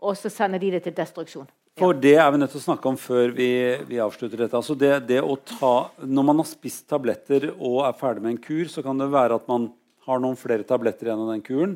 og så sender de det til destruksjon. For det er vi nødt til å snakke om før vi, vi avslutter dette. Altså det, det ta, når man har spist tabletter og er ferdig med en kur, så kan det være at man har noen flere tabletter igjen av den kuren.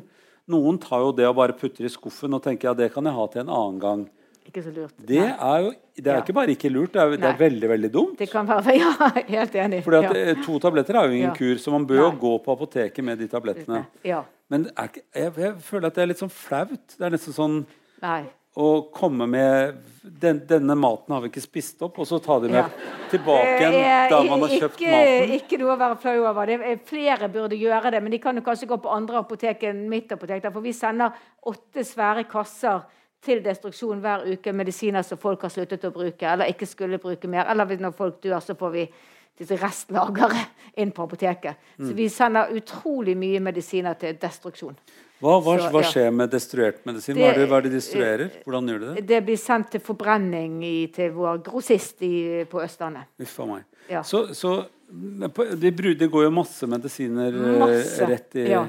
Noen tar jo det og bare putter i skuffen og tenker ja, det kan jeg ha til en annen gang. Ikke så lurt. Det er jo det er Ja. ikke bare ikke lurt, det er, det er veldig veldig dumt. Det kan være Ja, helt enig. Fordi at ja. eh, To tabletter er jo ingen Ja. kur, så man bør jo gå på apoteket med de tablettene. ja. Men er jeg, jeg føler at det er litt sånn flaut. Det er nesten sånn Nei. Å komme med den, 'Denne maten har vi ikke spist opp', og så ta dem med Ja. tilbake igjen da man har kjøpt ikke, maten? Ikke noe å være flau over. Det er, flere burde gjøre det, men de kan jo kanskje gå på andre apotek enn mitt apotek. For vi sender åtte svære kasser til destruksjon hver uke medisiner som folk har sluttet å bruke eller ikke skulle bruke mer. Eller når folk dør, så får vi disse restlageret inn på apoteket. Mm. Så vi sender utrolig mye medisiner til destruksjon. Hva, hva, Så, hva ja. skjer med destruert medisin? Det- Hva er det, hva er det de destruerer? Hvordan gjør de det? Det blir sendt til forbrenning i, til vår grossist i, på Østlandet. Uff meg. Ja. Så, så det, de går jo masse medisiner eh, Masse, rett i ja.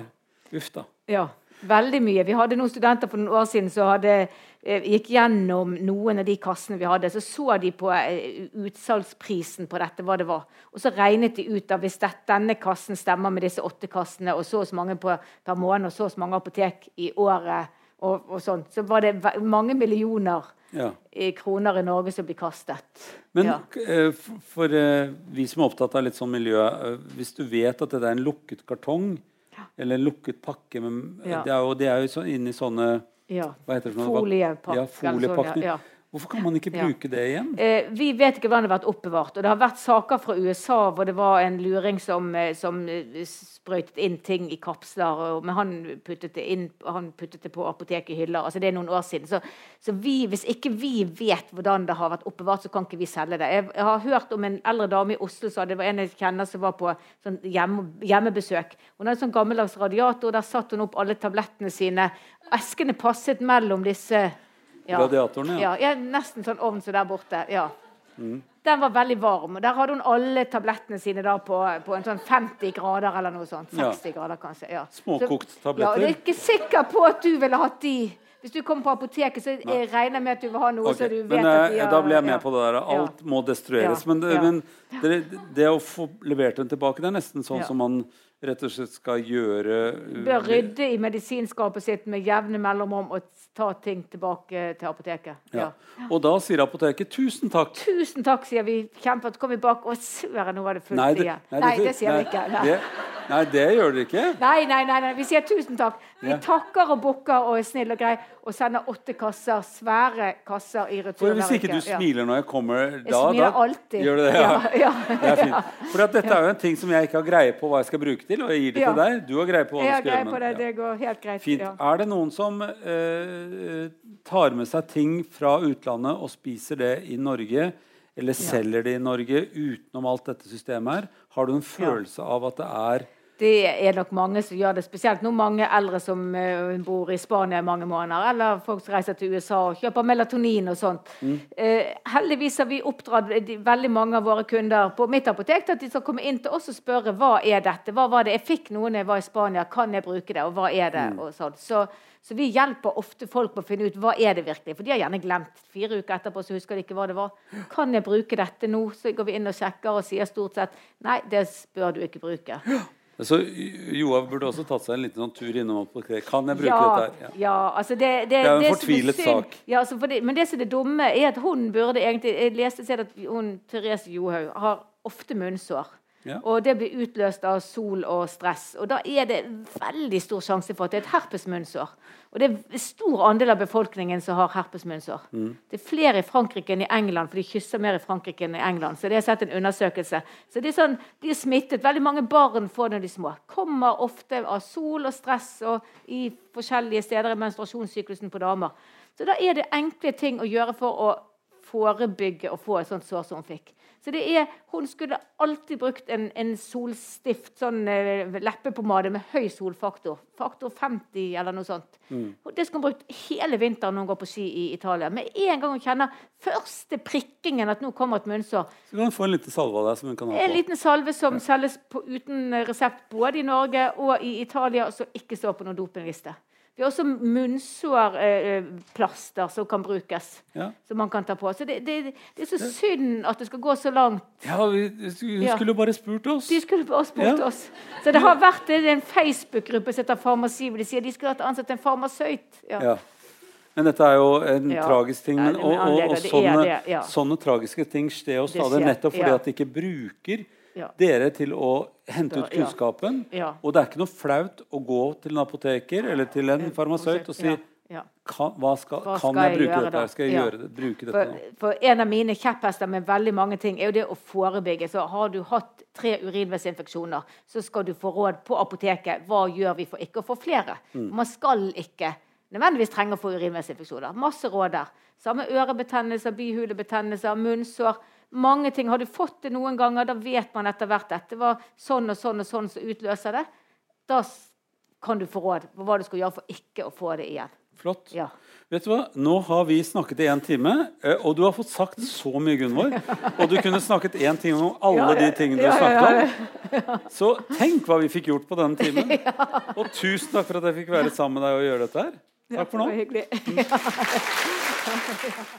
Uff, da. Ja, veldig mye. Vi hadde noen studenter for noen år siden som hadde, gikk gjennom noen av de kassene vi hadde. Så så de på eh, utsalgsprisen på dette, hva det var. Og så regnet de ut at hvis denne kassen stemmer med disse åtte kassene, og så og så mange på, per måned, og så og så mange apotek i året, og, og sånn, så var det mange millioner Ja. i kroner i Norge som blir kastet. Men ja. eh, for eh, vi som er opptatt av litt sånn miljø eh, Hvis du vet at det er en lukket kartong eller en lukket pakke med, Ja. det, er jo, det er jo så, inni sånne ja. Hva heter det? for noe? Foliepakke. Ja, foliepakning. ja, ja. Hvorfor kan man ikke Ja. bruke det igjen? Eh, vi vet ikke hvordan det har vært oppbevart. Og det har vært saker fra USA hvor det var en luring som, eh, som eh, sprøytet inn ting i kapsler. Og, men han puttet, det inn, han puttet det på apoteket i hyller. Altså det er noen år siden. Så, så vi, hvis ikke vi vet hvordan det har vært oppbevart, så kan ikke vi selge det. Jeg, jeg har hørt om en eldre dame i Oslo sa det var en jeg kjenner som var på sånn hjemme, hjemmebesøk. Hun hadde en sånn gammeldags radiator, og der satte hun opp alle tablettene sine. Eskene passet mellom disse ja. Radiatoren, ja. Ja, ja, nesten sånn ovn som der borte. ja. Den var veldig varm. og Der hadde hun alle tablettene sine da på, på en sånn 50 grader eller noe sånt. Ja. 60 grader, kanskje. ja. Småkokt Så- tabletter. Ja, jeg er ikke sikker på at du ville hatt de. Hvis du kommer på apoteket, så jeg regner med at du vil ha noe okay. så du vet men at eh, de har Da blir jeg med ja. på det der. Alt må destrueres. Ja, Men, det, ja. men det, det å få levert den tilbake, det er nesten sånn Ja. som man rett og slett skal gjøre uh, Bør rydde i medisinskapet sitt med jevne mellomrom og ta ting tilbake til apoteket. ja. Ja. Og da sier apoteket 'tusen takk'. Tusen takk, sier vi kjempet. Kom vi bak, og søren, nå var det fullt Nei, det, igjen. Nei, det sier vi ikke. Nei. Det, nei, det gjør dere ikke. Nei, nei, nei, nei, vi sier tusen takk. Vi takker og bukker og er snille og grei og sender åtte kasser, svære kasser i retur. Hvis ikke du smiler når jeg kommer, Jeg da, smiler da alltid. Gjør du det? Ja. Ja. Det er fint. For dette er jo en ting som jeg ikke har greie på hva jeg skal bruke til, og jeg gir det til deg. Du har greie på hva Jeg du skal gjøre på det. med Det går helt greit. Fint. Er det noen som eh, tar med seg ting fra utlandet og spiser det i Norge, eller selger det i Norge utenom alt dette systemet her? Har du en følelse av at det er Det er nok mange som gjør det, spesielt nå mange eldre som eh, bor i Spania i mange måneder, eller folk som reiser til USA og kjøper melatonin og sånt. Eh, heldigvis har vi oppdratt veldig mange av våre kunder på mitt apotek til at de skal komme inn til oss og spørre hva er dette, hva var det jeg fikk noe når jeg var i Spania, kan jeg bruke det, og hva er det? Og sånn. så, så vi hjelper ofte folk med å finne ut hva er det virkelig, for de har gjerne glemt. Fire uker etterpå så husker de ikke hva det var. Kan jeg bruke dette nå? Så går vi inn og sjekker og sier stort sett nei, det bør du ikke bruke. Så Joav burde også tatt seg en liten sånn tur innom apoteket. Kan jeg bruke ja, dette her? Ja. altså det, det, Det er jo en fortvilet er sak. Ja, altså for det, men det som er det dumme, er at hun burde egentlig Jeg leste at hun, Therese Johaug har ofte munnsår. Ja. Og det blir utløst av sol og stress. Og da er det veldig stor sjanse for at det er et herpesmunnsår. Og det er stor andel av befolkningen som har herpesmunnsår. Mm. Det er flere i Frankrike enn i England, for de kysser mer i Frankrike enn i England. Så det har sett en undersøkelse. Så det er sånn, De er smittet. Veldig mange barn får det når de er små. Kommer ofte av sol og stress og i forskjellige steder i menstruasjonssyklusen på damer. Så da er det enkle ting å gjøre for å forebygge å få et sånt sår som hun fikk. Så det er, Hun skulle alltid brukt en, en solstift, sånn eh, leppepomade med høy solfaktor. Faktor 50 eller noe sånt. Mm. Det skulle hun brukt hele vinteren når hun går på ski i Italia. Med en gang hun kjenner første prikkingen at nå kommer et munnsår, Så kan hun få en liten salve av deg som hun kan ha på. en liten salve som selges på, uten resept både i Norge og i Italia, og som ikke står på noen dopingliste. Vi har også munnsårplaster som kan brukes. Ja. Som man kan ta på. Så det, det, det er så synd at det skal gå så langt. Ja, vi, Ja. skulle jo bare spurt oss. De skulle bare spurt Ja. oss. Så det har vært det en Facebook-gruppe som heter Farmasi, hvor de sier de skulle hatt ansatt en farmasøyt. Ja. Ja. Men dette er jo en Ja. tragisk ting. Men, og, og, og er sånne, det, ja. sånne tragiske ting skjer jo Det stadig nettopp fordi ja. at de ikke bruker Ja. dere til å hente ut kunnskapen. Ja. Og det er ikke noe flaut å gå til en apoteker eller til en farmasøyt og si. Kan, hva skal, Hva kan jeg jeg bruke dette? Skal jeg gjøre det, bruke dette For, nå? for En av mine kjepphester med veldig mange ting er jo det å forebygge. Så Har du hatt tre urinveisinfeksjoner, så skal du få råd på apoteket. Hva gjør vi for ikke å få flere? Mm. Man skal ikke nødvendigvis trenge å få urinveisinfeksjoner. Masse råd der. Samme ørebetennelser, bihulebetennelser, munnsår. Mange ting. Har du fått det noen ganger, da vet man etter hvert Det var sånn og sånn og sånn som utløser det. Da kan du få råd på hva du skal gjøre for ikke å få det igjen. Flott. Ja. Vet du hva? Nå har vi snakket i én time, eh, og du har fått sagt så mye, Gunvor. Og du kunne snakket én time om alle Ja, de tingene du ja, ja, snakket om. Så tenk hva vi fikk gjort på denne timen. Og tusen takk for at jeg fikk være sammen med deg og gjøre dette her. Takk for nå. Det var hyggelig.